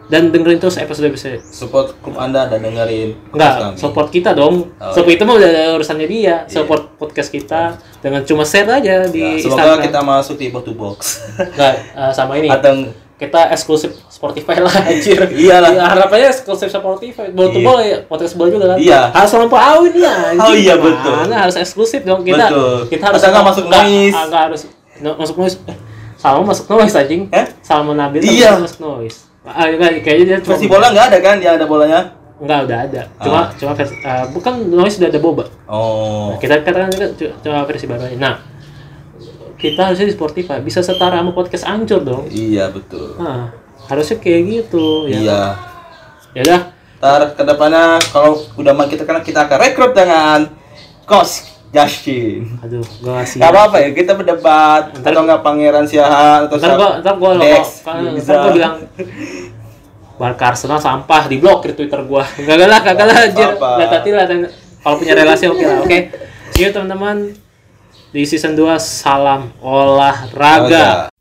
dan dengerin terus episode episode Support grup Anda dan dengerin Enggak, support kita dong. Oh, support itu mah udah urusannya dia. Support podcast kita dengan cuma share aja di Ya, semoga Instagram. kita masuk di box to box. Enggak, eh, sama ini. Atau Kita eksklusif Spotify lah anjir. Iyalah. Ya, harapannya eksklusif Spotify. Bola Iya. bola ya, podcast bola juga kan. Iya. Harus lampu awin ya anjir. Oh, iya, betul. harus eksklusif dong. Kita Betul. kita harus nggak masuk noise? nggak harus no- masuk noise. Eh, Salma masuk noise anjing. Eh? Salma Nabil Iya. masuk noise. Ah, enggak, kayaknya dia cuma versi bola nggak ada kan? Dia ada bolanya. Enggak, udah ada. Cuma Ah. cuma versi, eh, bukan noise sudah ada boba. Oh. Kita katakan kita cu- coba versi baru aja. Nah, kita harusnya di Spotify bisa setara sama podcast ancur dong. Iya betul. Nah, harusnya kayak gitu ya. Iya. Ya udah, Ntar ke depannya kalau udah main kita kan kita akan rekrut dengan Kos Justin. aduh, gua kasih. Gak apa-apa ya kita berdebat Ntar- atau nggak Pangeran Siahaan atau Ntar gua, ntar gua, kan, bisa. ntar gua bilang Barca Arsenal sampah diblokir Twitter gua. Gagal lah, gagal lah anjir. Lihat hati lah kalau punya relasi oke lah. Oke. See you teman-teman di season 2 salam olahraga. Olahraga.